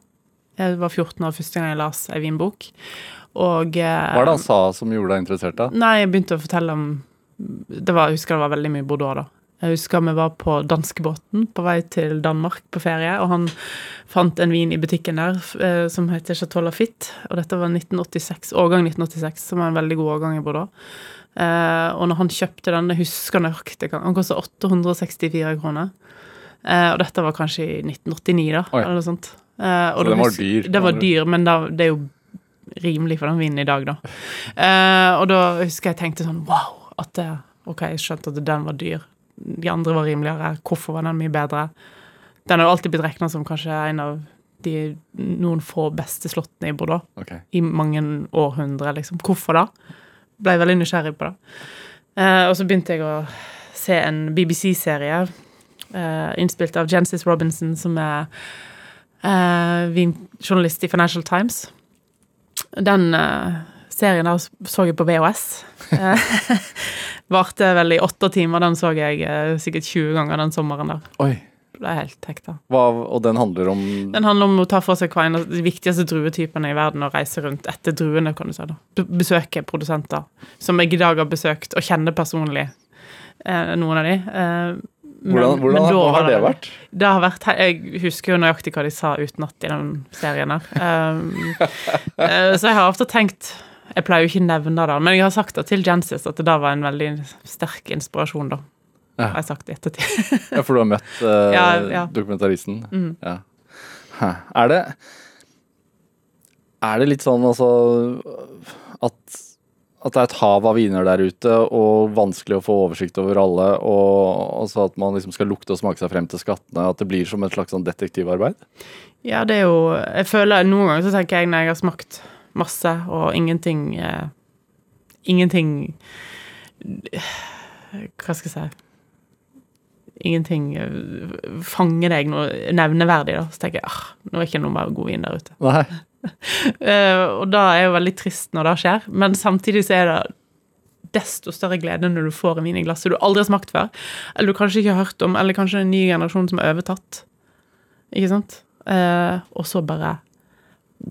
Jeg var 14 år første gang jeg las ei vinbok. Og eh, Hva er det han sa som gjorde deg interessert, da? Nei, jeg begynte å fortelle om det var, Jeg husker det var veldig mye Bordeaux, da. Jeg husker vi var på danskebåten på vei til Danmark på ferie, og han fant en vin i butikken der eh, som heter Chateau Lafitte, og dette var 1986, årgang 1986, som var en veldig god årgang i Bordeaux. Eh, og når han kjøpte den, jeg husker nøyaktig, han kostet 864 kroner. Eh, og dette var kanskje i 1989, da, Oi. eller noe sånt. Eh, og Så den var dyr, Det var dyr, men da, det er jo rimelig for den vinen i dag, da. Eh, og da husker jeg tenkte sånn wow, at det, ok, jeg skjønte at den var dyr. De andre var rimeligere. Hvorfor var den mye bedre? Den har jo alltid blitt regna som kanskje en av de noen få beste slottene i Bordeaux okay. i mange århundrer, liksom. Hvorfor da? Ble veldig nysgjerrig på det. Eh, og så begynte jeg å se en BBC-serie eh, innspilt av Jensis Robinson, som er eh, journalist i Financial Times. Den eh, serien der så jeg på VHS. Eh, Varte vel i åtte timer. Den så jeg eh, sikkert 20 ganger den sommeren der. Oi. Ble helt hekta. Hva, og den handler om Den handler om å ta for seg hva en av de viktigste druetypene i verden og reise rundt etter druene, kan du si. da. Besøke produsenter som jeg i dag har besøkt og kjenner personlig, eh, noen av de. Men- Hvordan, hvordan men har det vært? Det har vært, Jeg husker jo nøyaktig hva de sa utenat i den serien her. Um, eh, så jeg har ofte tenkt Jeg pleier jo ikke å nevne det, men jeg har sagt det til Jensis at det da var en veldig sterk inspirasjon, da. Ja. Har jeg sagt i ettertid. Ja, for du har møtt eh, Ja, ja. dokumentaristen? Mm. Ja. Er det Er det litt sånn altså at at det er et hav av viner der ute, og vanskelig å få oversikt over alle, og så at man liksom skal lukte og smake seg frem til skattene, at det blir som et slags sånn detektivarbeid? Ja, det er jo Jeg føler Noen ganger så tenker jeg når jeg har smakt masse, og ingenting eh, Ingenting Hva skal jeg si Ingenting eh, fanger deg noe nevneverdig, da. Så tenker jeg ah, nå er ikke noe mer god vin der ute. Nei. uh, og da er jo veldig trist når det skjer, men samtidig så er det desto større glede når du får en vin i glasset du aldri har smakt før, eller du kanskje ikke har hørt om, eller kanskje en ny generasjon som er overtatt. Ikke sant? Eh, og så bare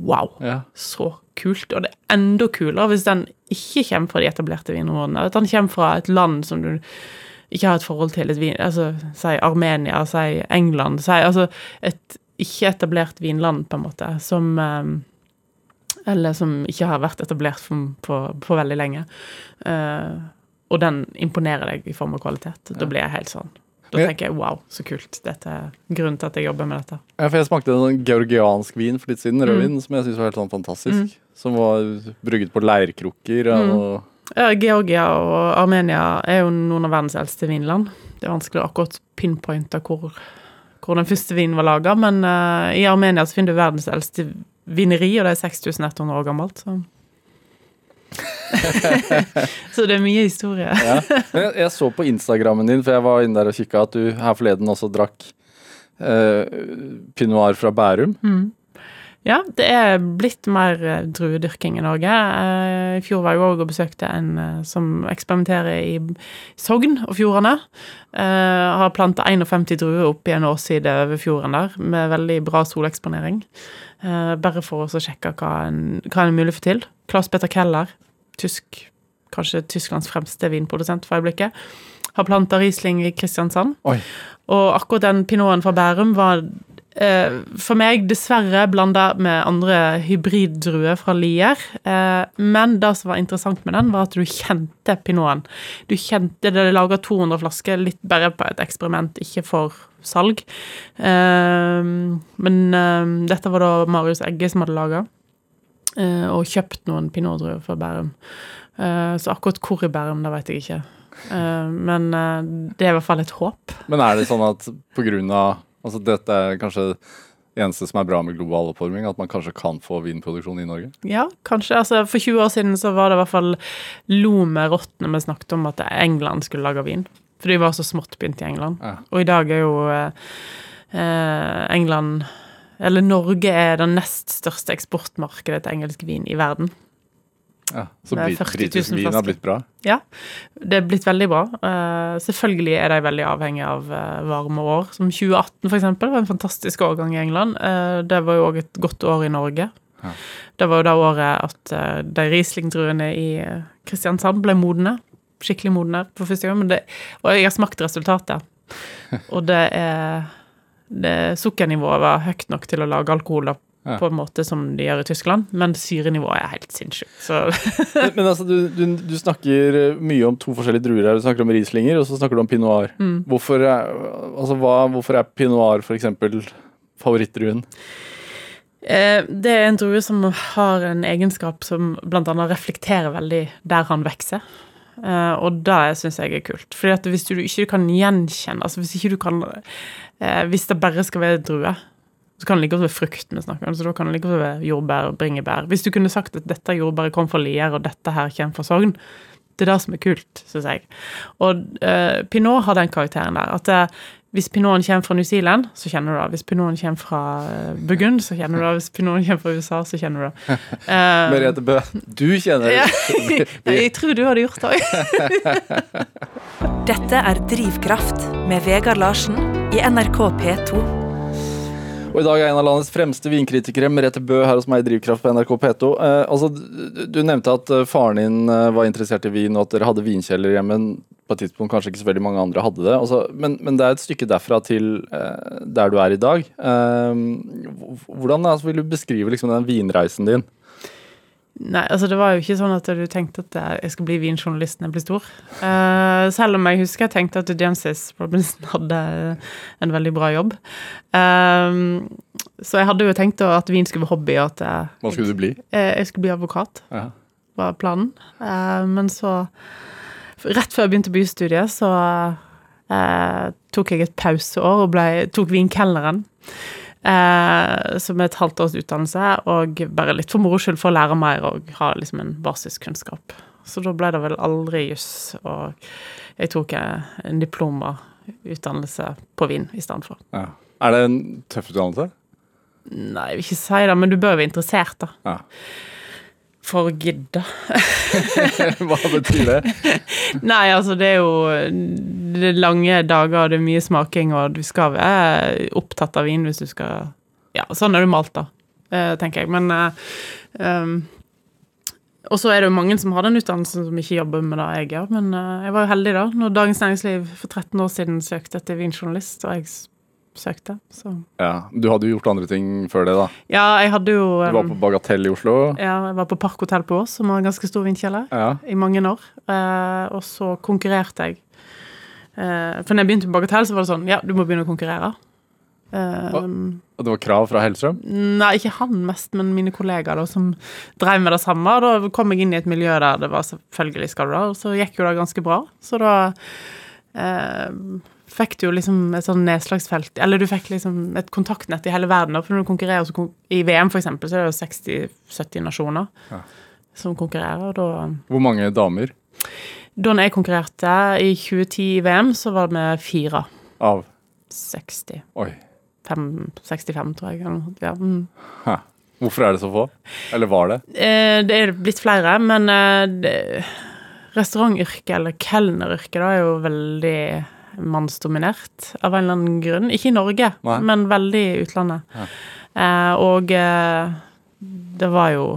Wow, Ja. så kult. Og det er enda kulere hvis den ikke kommer fra de etablerte vinområdene. At den kommer fra et land som du ikke har et forhold til. Et vin, altså, Si Armenia, si England. Si, altså et ikke-etablert vinland, på en måte, som eh, Eller som ikke har vært etablert på veldig lenge. Eh, og den imponerer deg i form av kvalitet. Da blir jeg helt sånn. Da tenker jeg wow, så kult. Dette er grunnen til at jeg jobber med dette. Ja, for jeg smakte en sånn georgiansk vin for litt siden, Mm. rødvin, som jeg syns var helt sånn fantastisk. Som var brygget på leirkrukker. Mm. Og, Ja, Georgia og Armenia er jo noen av verdens eldste vinland. Det er vanskelig å akkurat pinpointe hvor, hvor den første vinen var laga, men uh, i Armenia så finner du verdens eldste vineri, og det er 6100 år gammelt. Så. så det er mye historie. ja. Jeg, jeg så på Instagrammen din, for jeg var inne der og kikka, at du her forleden også drakk eh, pinot fra Bærum. Ja, det er blitt mer eh, druedyrking i Norge. Eh, I fjor var jeg òg og besøkte en eh, som eksperimenterer i Sogn og fjordene. Eh, Har planta 51 druer opp i en åsside over fjorden der, med veldig bra soleksponering. Bare for å sjekke hva en, hva en er mulig å få til. Claes Petter Keller, tysk, kanskje Tysklands fremste vinprodusent for øyeblikket, har planta Riesling i Kristiansand. Oi. Og akkurat den pinoten fra Bærum var eh, for meg dessverre blanda med andre hybriddruer fra Lier. Eh, men det som var interessant med den, var at du kjente pinoten. Du kjente det laga 200 flasker, litt bare på et eksperiment, ikke for salg. Eh, men eh, dette var da Marius Egge som hadde laga, og kjøpt noen pinotdruer fra Bærum. Eh, så akkurat hvor i Bærum, det vet jeg ikke. Eh, men eh, det er i hvert fall et håp. Men er det sånn at på grunn av Altså dette er kanskje det eneste som er bra med global oppvarming, at man kanskje kan få vinproduksjon i Norge? Ja, kanskje. Altså, for 20 år siden så var det i hvert fall lo med rått når vi snakket om at England skulle lage vin. For de var så smått begynt i England. Ja. Og i dag er jo eh, eh, England Eller Norge er det nest største eksportmarkedet til engelsk vin i verden. Ja, Så Med brit 40 000 britisk vin har blitt bra? Ja, det er blitt veldig bra. Eh, selvfølgelig er de veldig avhengig av eh, varme år. Som 2018 for eksempel, var en fantastisk årgang i England. Eh, det var jo òg et godt år i Norge. Ja. Det var jo det året at de Riesling-druene i Kristiansand ble modne. skikkelig modne for første gang. Men det, og jeg har smakt resultatet. Og det er det, Sukkernivået var høyt nok til å lage alkohol da, Ja. på en måte som de gjør i Tyskland, men syrenivået er helt sinnssykt. Så Men, men altså, du, du, du snakker eh, mye om to forskjellige druer her. Du snakker om Rieslinger, og så snakker du om pinot noir. Mm. Hvorfor, er, altså, hva, hvorfor er pinot noir eksempel favorittdruen? Eh, det er en drue som har en egenskap som annet reflekterer veldig der han vokser. Eh, og det syns jeg er kult. Fordi at hvis du ikke kan gjenkjenne Altså hvis ikke du kan eh, Hvis det bare skal være drue, så kan det like godt være frukt vi snakker om. Så da kan det like godt være jordbær og bringebær. Hvis du kunne sagt at dette jordbæret kom fra Lier, og dette her kommer fra Sogn, det er det som er kult, syns jeg. Og uh, pinot har den karakteren der. At hvis pinoten kommer fra New Zealand, så kjenner du det. Hvis pinoten kommer fra eh, Burgund, så kjenner du det. Hvis pinoten kommer fra USA, så kjenner du det. Uh, Merete Bø, du kjenner det. jeg tror du hadde gjort det òg. Dette er Drivkraft med Vegard Larsen i NRK P2. Og i dag er en av landets fremste vinkritikere, Merete Bø, her hos meg i Drivkraft på NRK P2. Eh, altså, du, nevnte at eh, faren din var interessert i vin, og at dere hadde vinkjeller hjemme. På et tidspunkt kanskje ikke så veldig mange andre hadde det. Altså, men, men det er et stykke derfra til eh, der du er i dag. Eh, hvordan altså, vil du beskrive liksom, den vinreisen din? Nei, altså det var jo ikke sånn at du tenkte at jeg skal bli vinjournalist når jeg blir stor. Uh, selv om jeg husker jeg tenkte at Jancis Robinson hadde en veldig bra jobb. Um, så jeg hadde jo tenkt at vin skulle være hobby, og at jeg, Hva skulle du bli? Jeg, jeg skulle bli advokat, Ja. var planen. Uh, men så, rett før jeg begynte på jusstudiet, så eh, tok jeg et pauseår og ble, tok vinkelleren. Eh, som et halvt års utdannelse, og bare litt for moro skyld for å lære mer og ha liksom en basiskunnskap. Så da ble det vel aldri juss, og jeg tok eh, en diplomautdannelse på vin i stedet for. Ja. Er det en tøff utdannelse? Nei, jeg vil ikke si det, men du bør være interessert, da. Ja. For å gidde. Hva betyr det? Nei, altså det er jo det er lange dager, det er mye smaking, og du skal være opptatt av vin hvis du skal Ja, sånn er det malt, da, eh, tenker jeg. Men um, Og så er det jo mange som har den utdannelsen som ikke jobber med det jeg gjør, men eh, jeg var jo heldig, da, når Dagens Næringsliv for 13 år siden søkte etter vinjournalist, og jeg søkte, så Ja, Du hadde jo gjort andre ting før det, da. Ja, jeg hadde jo Du var um, på Bagatell i Oslo. ja, jeg var på Parkhotell på Ås, som har en ganske stor vindkjeller, Ja. i mange år. Uh, og så konkurrerte jeg. Uh, for når jeg begynte på Bagatell, så var det sånn Ja, du må begynne å konkurrere. Eh, Og det var krav fra Hellstrøm? nei, ikke han mest, men mine kollegaer da, som drev med det samme. Og da kom jeg inn i et miljø der det var selvfølgelig skal du da, og så gikk jo det ganske bra. Så da eh, fikk du jo liksom et sånn nedslagsfelt Eller du fikk liksom et kontaktnett i hele verden. For når du konkurrerer så kon i VM, eksempel, så er det jo 60-70 nasjoner Ja. som konkurrerer. da Hvor mange damer da jeg konkurrerte i 2010 i VM, så var det med fire. av 60. Oi. Fem, 65, tror jeg. Ja. Mm. Hæ. Hvorfor er det så få? Eller var det? Eh, det er blitt flere, men eh, restaurantyrket, eller kelneryrket, da, er jo veldig mannsdominert av en eller annen grunn. Ikke i Norge, Nei. men veldig i utlandet. Ja. Eh, og eh, det var jo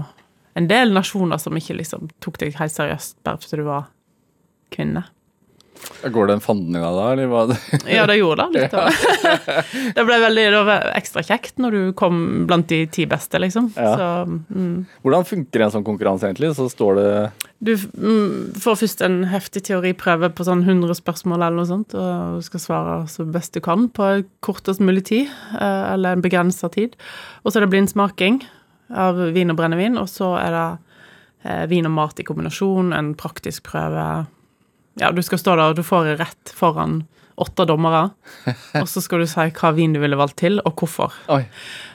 en del nasjoner som ikke liksom tok deg helt seriøst bare fordi du var kvinne. Går det en fanden i deg da, eller hva? Ja, det gjorde det litt. da. det ble veldig det var ekstra kjekt når du kom blant de ti beste, liksom. Ja. Så mm. Hvordan funker en sånn konkurranse egentlig? Så står det du mm, får først en heftig teoriprøve på sånn 100 spørsmål eller noe sånt, og du skal svare så best du kan på kortest mulig tid, eh, eller en begrensa tid. Og så er det blindsmaking av vin og brennevin, og så er det eh, vin og mat i kombinasjon, en praktisk prøve. Ja, du skal stå der, og du får rett foran åtte dommere, og så skal du si hva vin du ville valgt til, og hvorfor. Oi.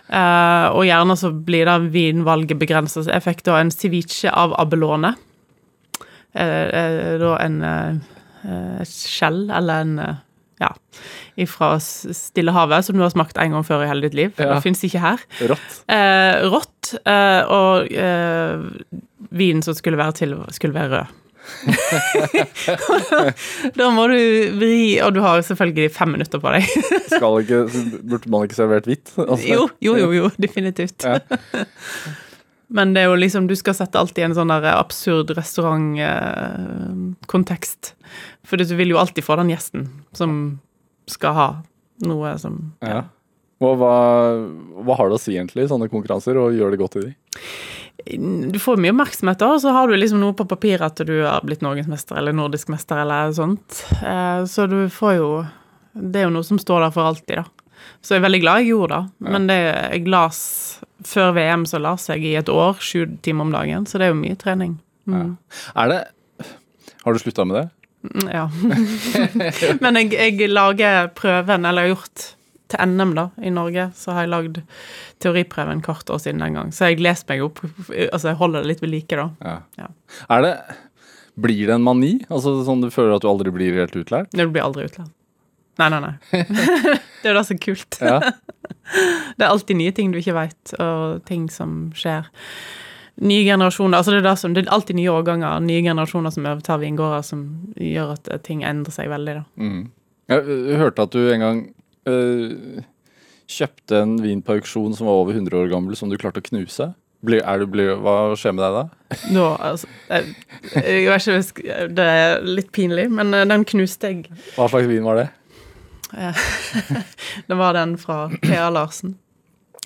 Uh, og gjerne så blir da vinvalget begrenset. Jeg fikk da en ceviche av abelone. Uh, uh, da en skjell, eller en ja, ifra S- Stillehavet, som du har smakt en gang før i hele ditt liv. Ja. Det fins ikke her. Rått. Rått, og vinen som skulle være til, skulle være rød. da må du vri, og du har selvfølgelig fem minutter på deg. Skal ikke, burde man ikke servert hvitt? Altså, jo, jo, jo, jo, definitivt. Ja. Men det er jo liksom, du skal sette alt i en sånn der absurd restaurantkontekst. For du vil jo alltid få den gjesten som skal ha noe som Ja. Og hva, hva har det å si egentlig sånne konkurranser, og gjør det godt i de? Du får mye oppmerksomhet, da, og så har du liksom noe på papir at du har blitt norgesmester eller nordisk mester eller sånt. Eh, Så du får jo Det er jo noe som står der for alltid, da. Så jeg er veldig glad jeg gjorde det. Men det, jeg las Før VM så las jeg i et år, sju timer om dagen, så det er jo mye trening. Mm. Er det Har du slutta med det? Mm, Ja. Men jeg, jeg lager prøven, eller jeg har gjort til NM, da, i Norge, så har jeg lagd teoriprøven hvert år siden den gang. Så jeg leser meg opp, altså jeg holder det litt ved like, da. Ja. Ja. Er det Blir det en mani? Altså sånn du føler at du aldri blir helt utlært? Du blir aldri utlært. Nei, nei, nei. det er jo det som er kult. Ja. Det er alltid nye ting du ikke veit, og ting som skjer. Nye generasjoner, altså det er, det som, det er alltid nye årganger, nye generasjoner som overtar vingårder, som gjør at ting endrer seg veldig, da. Mm. Jeg hørte at du en gang øh, kjøpte en vin på auksjon som var over 100 år gammel, som du klarte å knuse. Blir, er du, blir, hva skjer med deg da? Nå, altså jeg, jeg ikke, Det er litt pinlig, men eh, den knuste jeg. Hva slags vin var det? Det var den fra P.A. Larsen.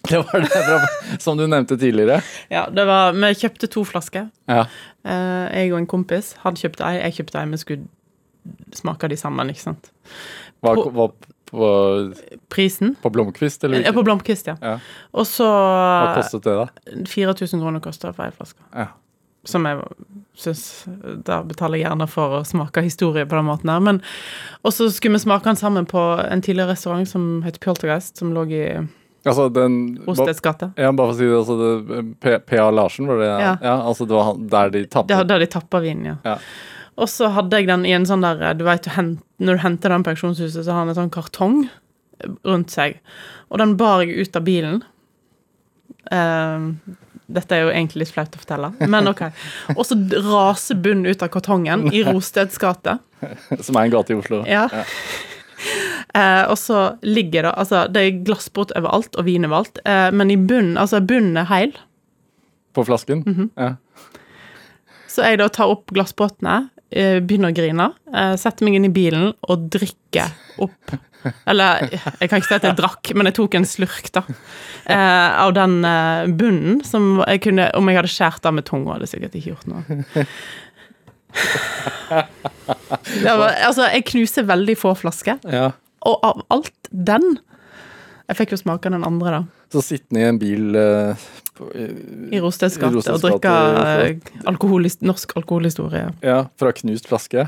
Det var det fra, som du nevnte tidligere. Ja, det var Vi kjøpte to flasker. Ja. Eh, jeg og en kompis hadde kjøpt ei, jeg kjøpte ei, vi skulle smake de sammen, ikke sant. Hva, hva, på, Prisen på Blomkvist, eller? er på Blomkvist, ja. Ja. Og så Hva kostet det, da? 4000 kroner koster for ei flaske. Ja. Som jeg syns Da betaler jeg gjerne for å smake historie på den måten her. Men Og så skulle vi smake den sammen på en tidligere restaurant som heter Poltergeist, som lå i Altså, den Ostets gate. Ja, bare for å si det, altså det, P.A. Larsen, var det? Ja. altså det var der de tappet Der, der de tappa vinen, ja. Ja. Og så hadde jeg den i en sånn der Du vet, du når du henter den på auksjonshuset, så har han en sånn kartong rundt seg. Og den bar jeg ut av bilen. Uh, dette er jo egentlig litt flaut å fortelle, men OK. Og så raser bunnen ut av kartongen i Rosteds gate. Som er en gate i Oslo? Ja. Eh, og så ligger det Altså, det er glassbrott overalt og vin overalt, uh, men i bunnen Altså, bunnen er heil. På flasken? Mhm. ja. Så jeg da tar opp glassbrottene, eh, begynner å grine, eh, setter meg inn i bilen og drikker opp Eller jeg kan ikke si at jeg drakk, men jeg tok en slurk, da. Eh, av den eh, bunnen som jeg kunne Om jeg hadde skåret av med tunga, hadde jeg sikkert ikke gjort noe. Var, altså, jeg knuser veldig få flasker, ja. og av alt den Jeg fikk jo smake den andre, da. Så sittende i en bil uh, på, i, I Rosteds gate og drikke eh, norsk alkoholhistorie. Ja, fra knust flaske.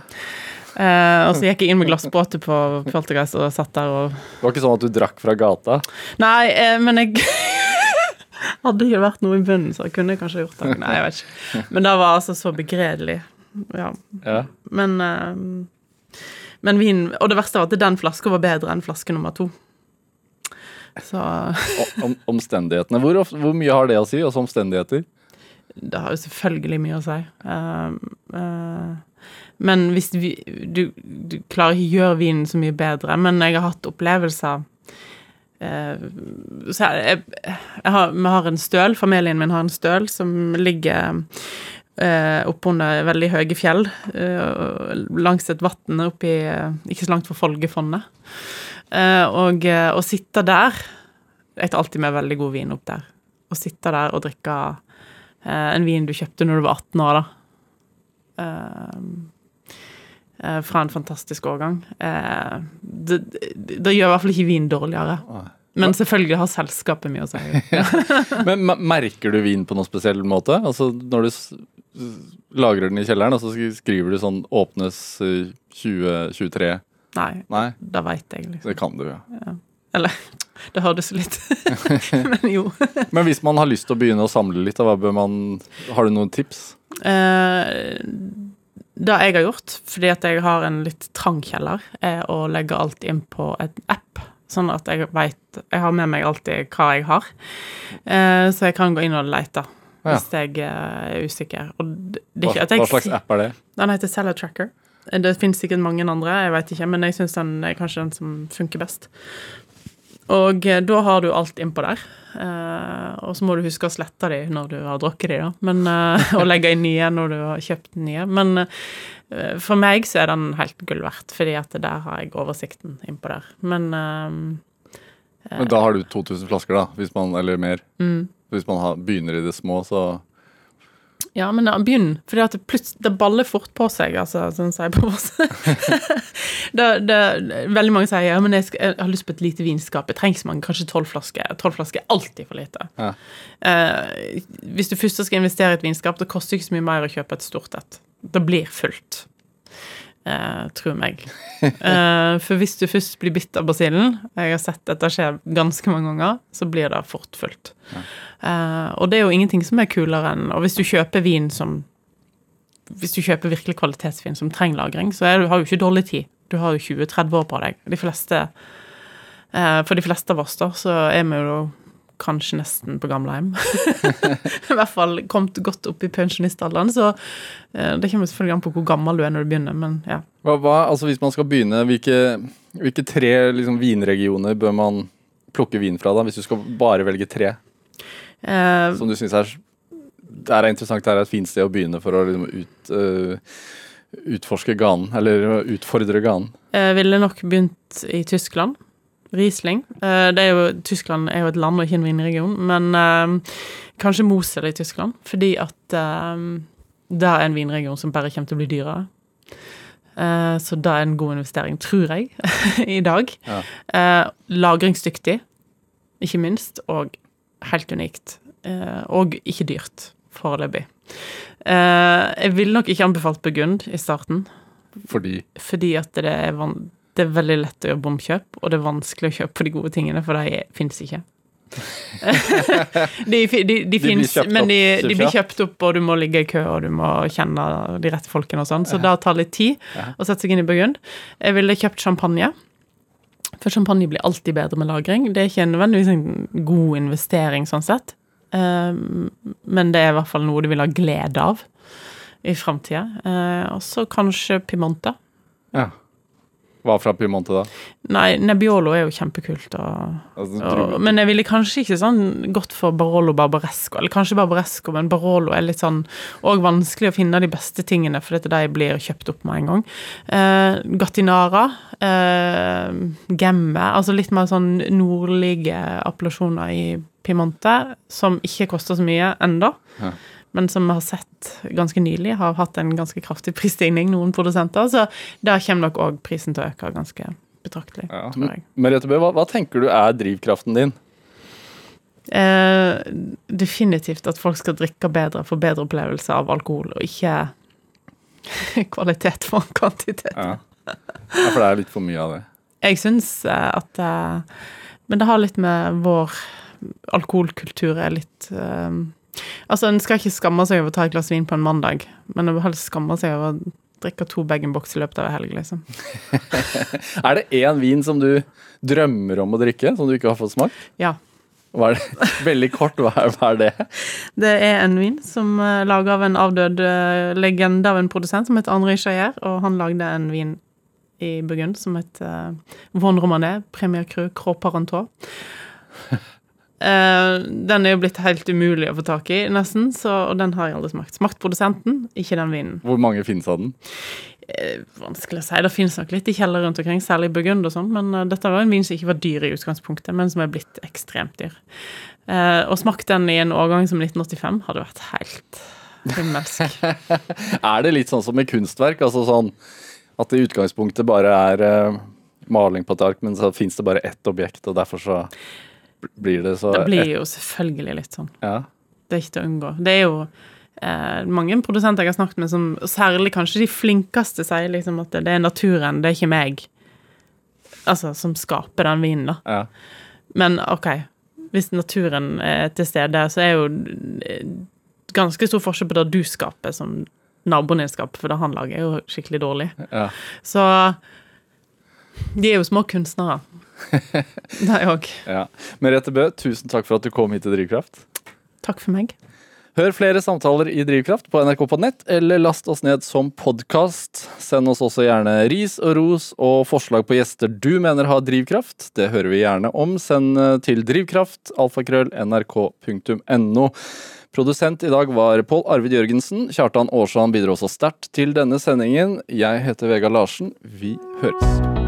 Eh, og så gikk jeg inn med glassbåter på Poltergeist og satt der og Det var ikke sånn at du drakk fra gata? Nei, eh, men jeg Hadde ikke vært noe i bunnen, så jeg kunne kanskje gjort det. Nei, jeg vet ikke. Men det var altså så begredelig. Ja. Ja. Men eh, Men vin Og det verste var at den flaska var bedre enn flaske nummer to. Så Om, omstendighetene. Hvor, ofte, hvor mye har det å si? Altså omstendigheter? det har jo selvfølgelig mye å si. Uh, uh, men hvis vi, du, du klarer ikke å gjøre vinen så mye bedre. Men jeg har hatt opplevelser uh, så jeg, jeg har, Vi har en støl, familien min har en støl som ligger eh, oppunder veldig høye fjell, eh, langs et vann oppi Ikke så langt fra Folgefonnet. Eh, og eh, å sitte der Jeg tar alltid med veldig god vin opp der. Å sitte der og drikke eh, en vin du kjøpte når du var 18 år, da. Fra en fantastisk årgang. Det, det, det gjør i hvert fall ikke vin dårligere. Men selvfølgelig har selskapet mye å si. Men merker du vin på noen spesiell måte? Altså når du lagrer den i kjelleren, og så skriver du sånn 'åpnes eh, 2023'? Nei, Nei, det veit jeg, liksom. det kan du, ja. Eller det hørtes litt Men jo. Men hvis man har lyst til å begynne å samle litt, hva bør man Har du noen tips? Eh, det jeg har gjort, fordi at jeg har en litt trang kjeller, er å legge alt inn på en app. Sånn at jeg veit Jeg har med meg alltid hva jeg har. Eh, så jeg kan gå inn og lete Ja. hvis jeg eh, er usikker. Er hva slags app er det? Den heter Seller Tracker. Det finnes sikkert mange andre, jeg vet ikke, men jeg syns den er kanskje den som funker best. Og eh, da har du alt innpå der. Eh, og så må du huske å slette de når du har drukket de, da. Men, eh, og legge inn nye når du har kjøpt nye. Men eh, for meg så er den helt gull verdt, fordi at der har jeg oversikten innpå der. Men eh, Men da har du 2000 flasker, da, hvis man, eller mer. mm. Hvis man har, begynner i det små, så Ja, men begynn, For det, det baller fort på seg, altså, sånn sier på oss. det, det, veldig mange sier ja, men jeg, skal, jeg har lyst på et lite vinskap. Jeg trenger så mange, kanskje tolv flasker. Tolv flasker er alltid for lite. Ja. Eh, hvis du først skal investere i et vinskap, det koster ikke så mye mer å kjøpe et stort et. Det blir fullt. Eh, tro meg. Eh, for hvis du først blir bitt av basillen, jeg har sett dette skje ganske mange ganger, så blir det fort fullt. Eh, og det er jo ingenting som er kulere enn Og hvis du kjøper vin som Hvis du kjøper virkelig kvalitetsvin som trenger lagring, så er du, har du ikke dårlig tid. Du har jo 20-30 år på deg. De fleste eh, For de fleste av oss, da, så er vi jo kanskje nesten på gamlehjem. I hvert fall kommet godt opp i pensjonistalderen, så eh, det kommer selvfølgelig an på hvor gammel du er når du begynner, men ja. hva, hva, altså Hvis man skal begynne, hvilke, hvilke tre liksom, vinregioner bør man plukke vin fra, da? Hvis du skal bare velge tre Uh, som du syns er det er interessant, det er et fint sted å begynne for å liksom, ut, uh, utforske ganen, eller utfordre ganen. Jeg ville nok begynt i Tyskland. Riesling. Eh, Det er jo, Tyskland er jo et land og ikke en vinregion, men eh, kanskje Mosel i Tyskland. Fordi at eh, det er en vinregion som bare kommer til å bli dyrere. Uh, så det er en god investering, tror jeg, i dag. Ja. Uh, lagringsdyktig, ikke minst, og helt unikt. Uh, og ikke dyrt, foreløpig. Jeg ville nok ikke anbefalt Burgund i starten. Fordi Fordi at det er, van det er veldig lett å gjøre bomkjøp, og det er vanskelig å kjøpe de gode tingene, for de fins ikke. de de, de, de fins, men de, blir kjøpt opp, og du må ligge i kø, og du må kjenne de rette folkene og sånn, så det tar litt tid Ja. å sette seg inn i Burgund. Jeg ville kjøpt champagne. For champagne blir alltid bedre med lagring. Det er ikke nødvendigvis en god investering sånn sett, Um, men det er i hvert fall noe du vil ha glede av i framtida. og så kanskje Pimenta. Ja. Hva fra Piemonte, da? Nei, Nebbiolo er jo kjempekult. Og, Altså, og, men jeg ville kanskje ikke sånn gått for Barolo Barbaresco. Eller kanskje Barbaresco, men Barolo er litt sånn Og vanskelig å finne de beste tingene, for dette de blir kjøpt opp med en gang. Eh, Gattinara. Eh, Gemme. Altså litt mer sånn nordlige appellasjoner i Piemonte, som ikke koster så mye enda Ja. Men som vi har sett ganske nylig, har hatt en ganske kraftig prisstigning, noen produsenter. Så der kommer nok òg prisen til å øke ganske betraktelig, ja. tror jeg. Merete Bø, hva, hva tenker du er drivkraften din? Eh, definitivt at folk skal drikke bedre, få bedre opplevelse av alkohol, og ikke kvalitet for kvantitet. Ja. ja, for det er litt for mye av det. Jeg syns eh, at eh, Men det har litt med vår alkoholkultur er litt eh, Altså, en skal ikke skamme seg over å ta et glass vin på en mandag, men en bør helst skamme seg over å drikke to bag-in-box i løpet av en helg, liksom. Er det én vin som du drømmer om å drikke, som du ikke har fått smakt? Ja. Hva er det? Veldig kort, hva er, hva er det? Det er en vin som er laga av en avdød eh, legende av en produsent som heter Henri Chayer, og han lagde en vin i Burgund som heter uh, Von Romanet, Premier Cru Cros Parentot. Eh, den er jo blitt helt umulig å få tak i, nesten, så, og den har jeg aldri smakt. Smakt produsenten, ikke den vinen. Hvor mange finnes av den? Eh, vanskelig å si. Det finnes nok litt i kjeller rundt omkring, særlig i Burgund og sånn, men uh, dette var en vin som ikke var dyr i utgangspunktet, men som er blitt ekstremt dyr. Eh, og smakt den i en årgang som 1985 hadde vært helt himmelsk. Er det litt sånn som med kunstverk? Altså sånn at det i utgangspunktet bare er maling på et ark, men så fins det bare ett objekt, og derfor så blir det så Det blir jo selvfølgelig litt sånn. Ja. Det er ikke til å unngå. Det er jo eh, mange produsenter jeg har snakket med, som særlig kanskje de flinkeste sier liksom at det, er naturen, det er ikke meg, altså som skaper den vinen, da. ja. Men OK, hvis naturen er til stede, så er jo eh, ganske stor forskjell på det du skaper, som naboen din skaper, for det han lager, er jo skikkelig dårlig. ja. Så de er jo små kunstnere. De òg. ja. Merete Bø, tusen takk for at du kom hit til Drivkraft. Takk for meg. Hør flere samtaler i Drivkraft på NRK på nett, eller last oss ned som podkast. Send oss også gjerne ris og ros og forslag på gjester du mener har drivkraft. Det hører vi gjerne om. Send eh, til drivkraft, alfakrøll, nrk.no. Produsent i dag var Pål Arvid Jørgensen. Kjartan Aarsand bidro også sterkt til denne sendingen. Jeg heter Vegard Larsen. Vi høres.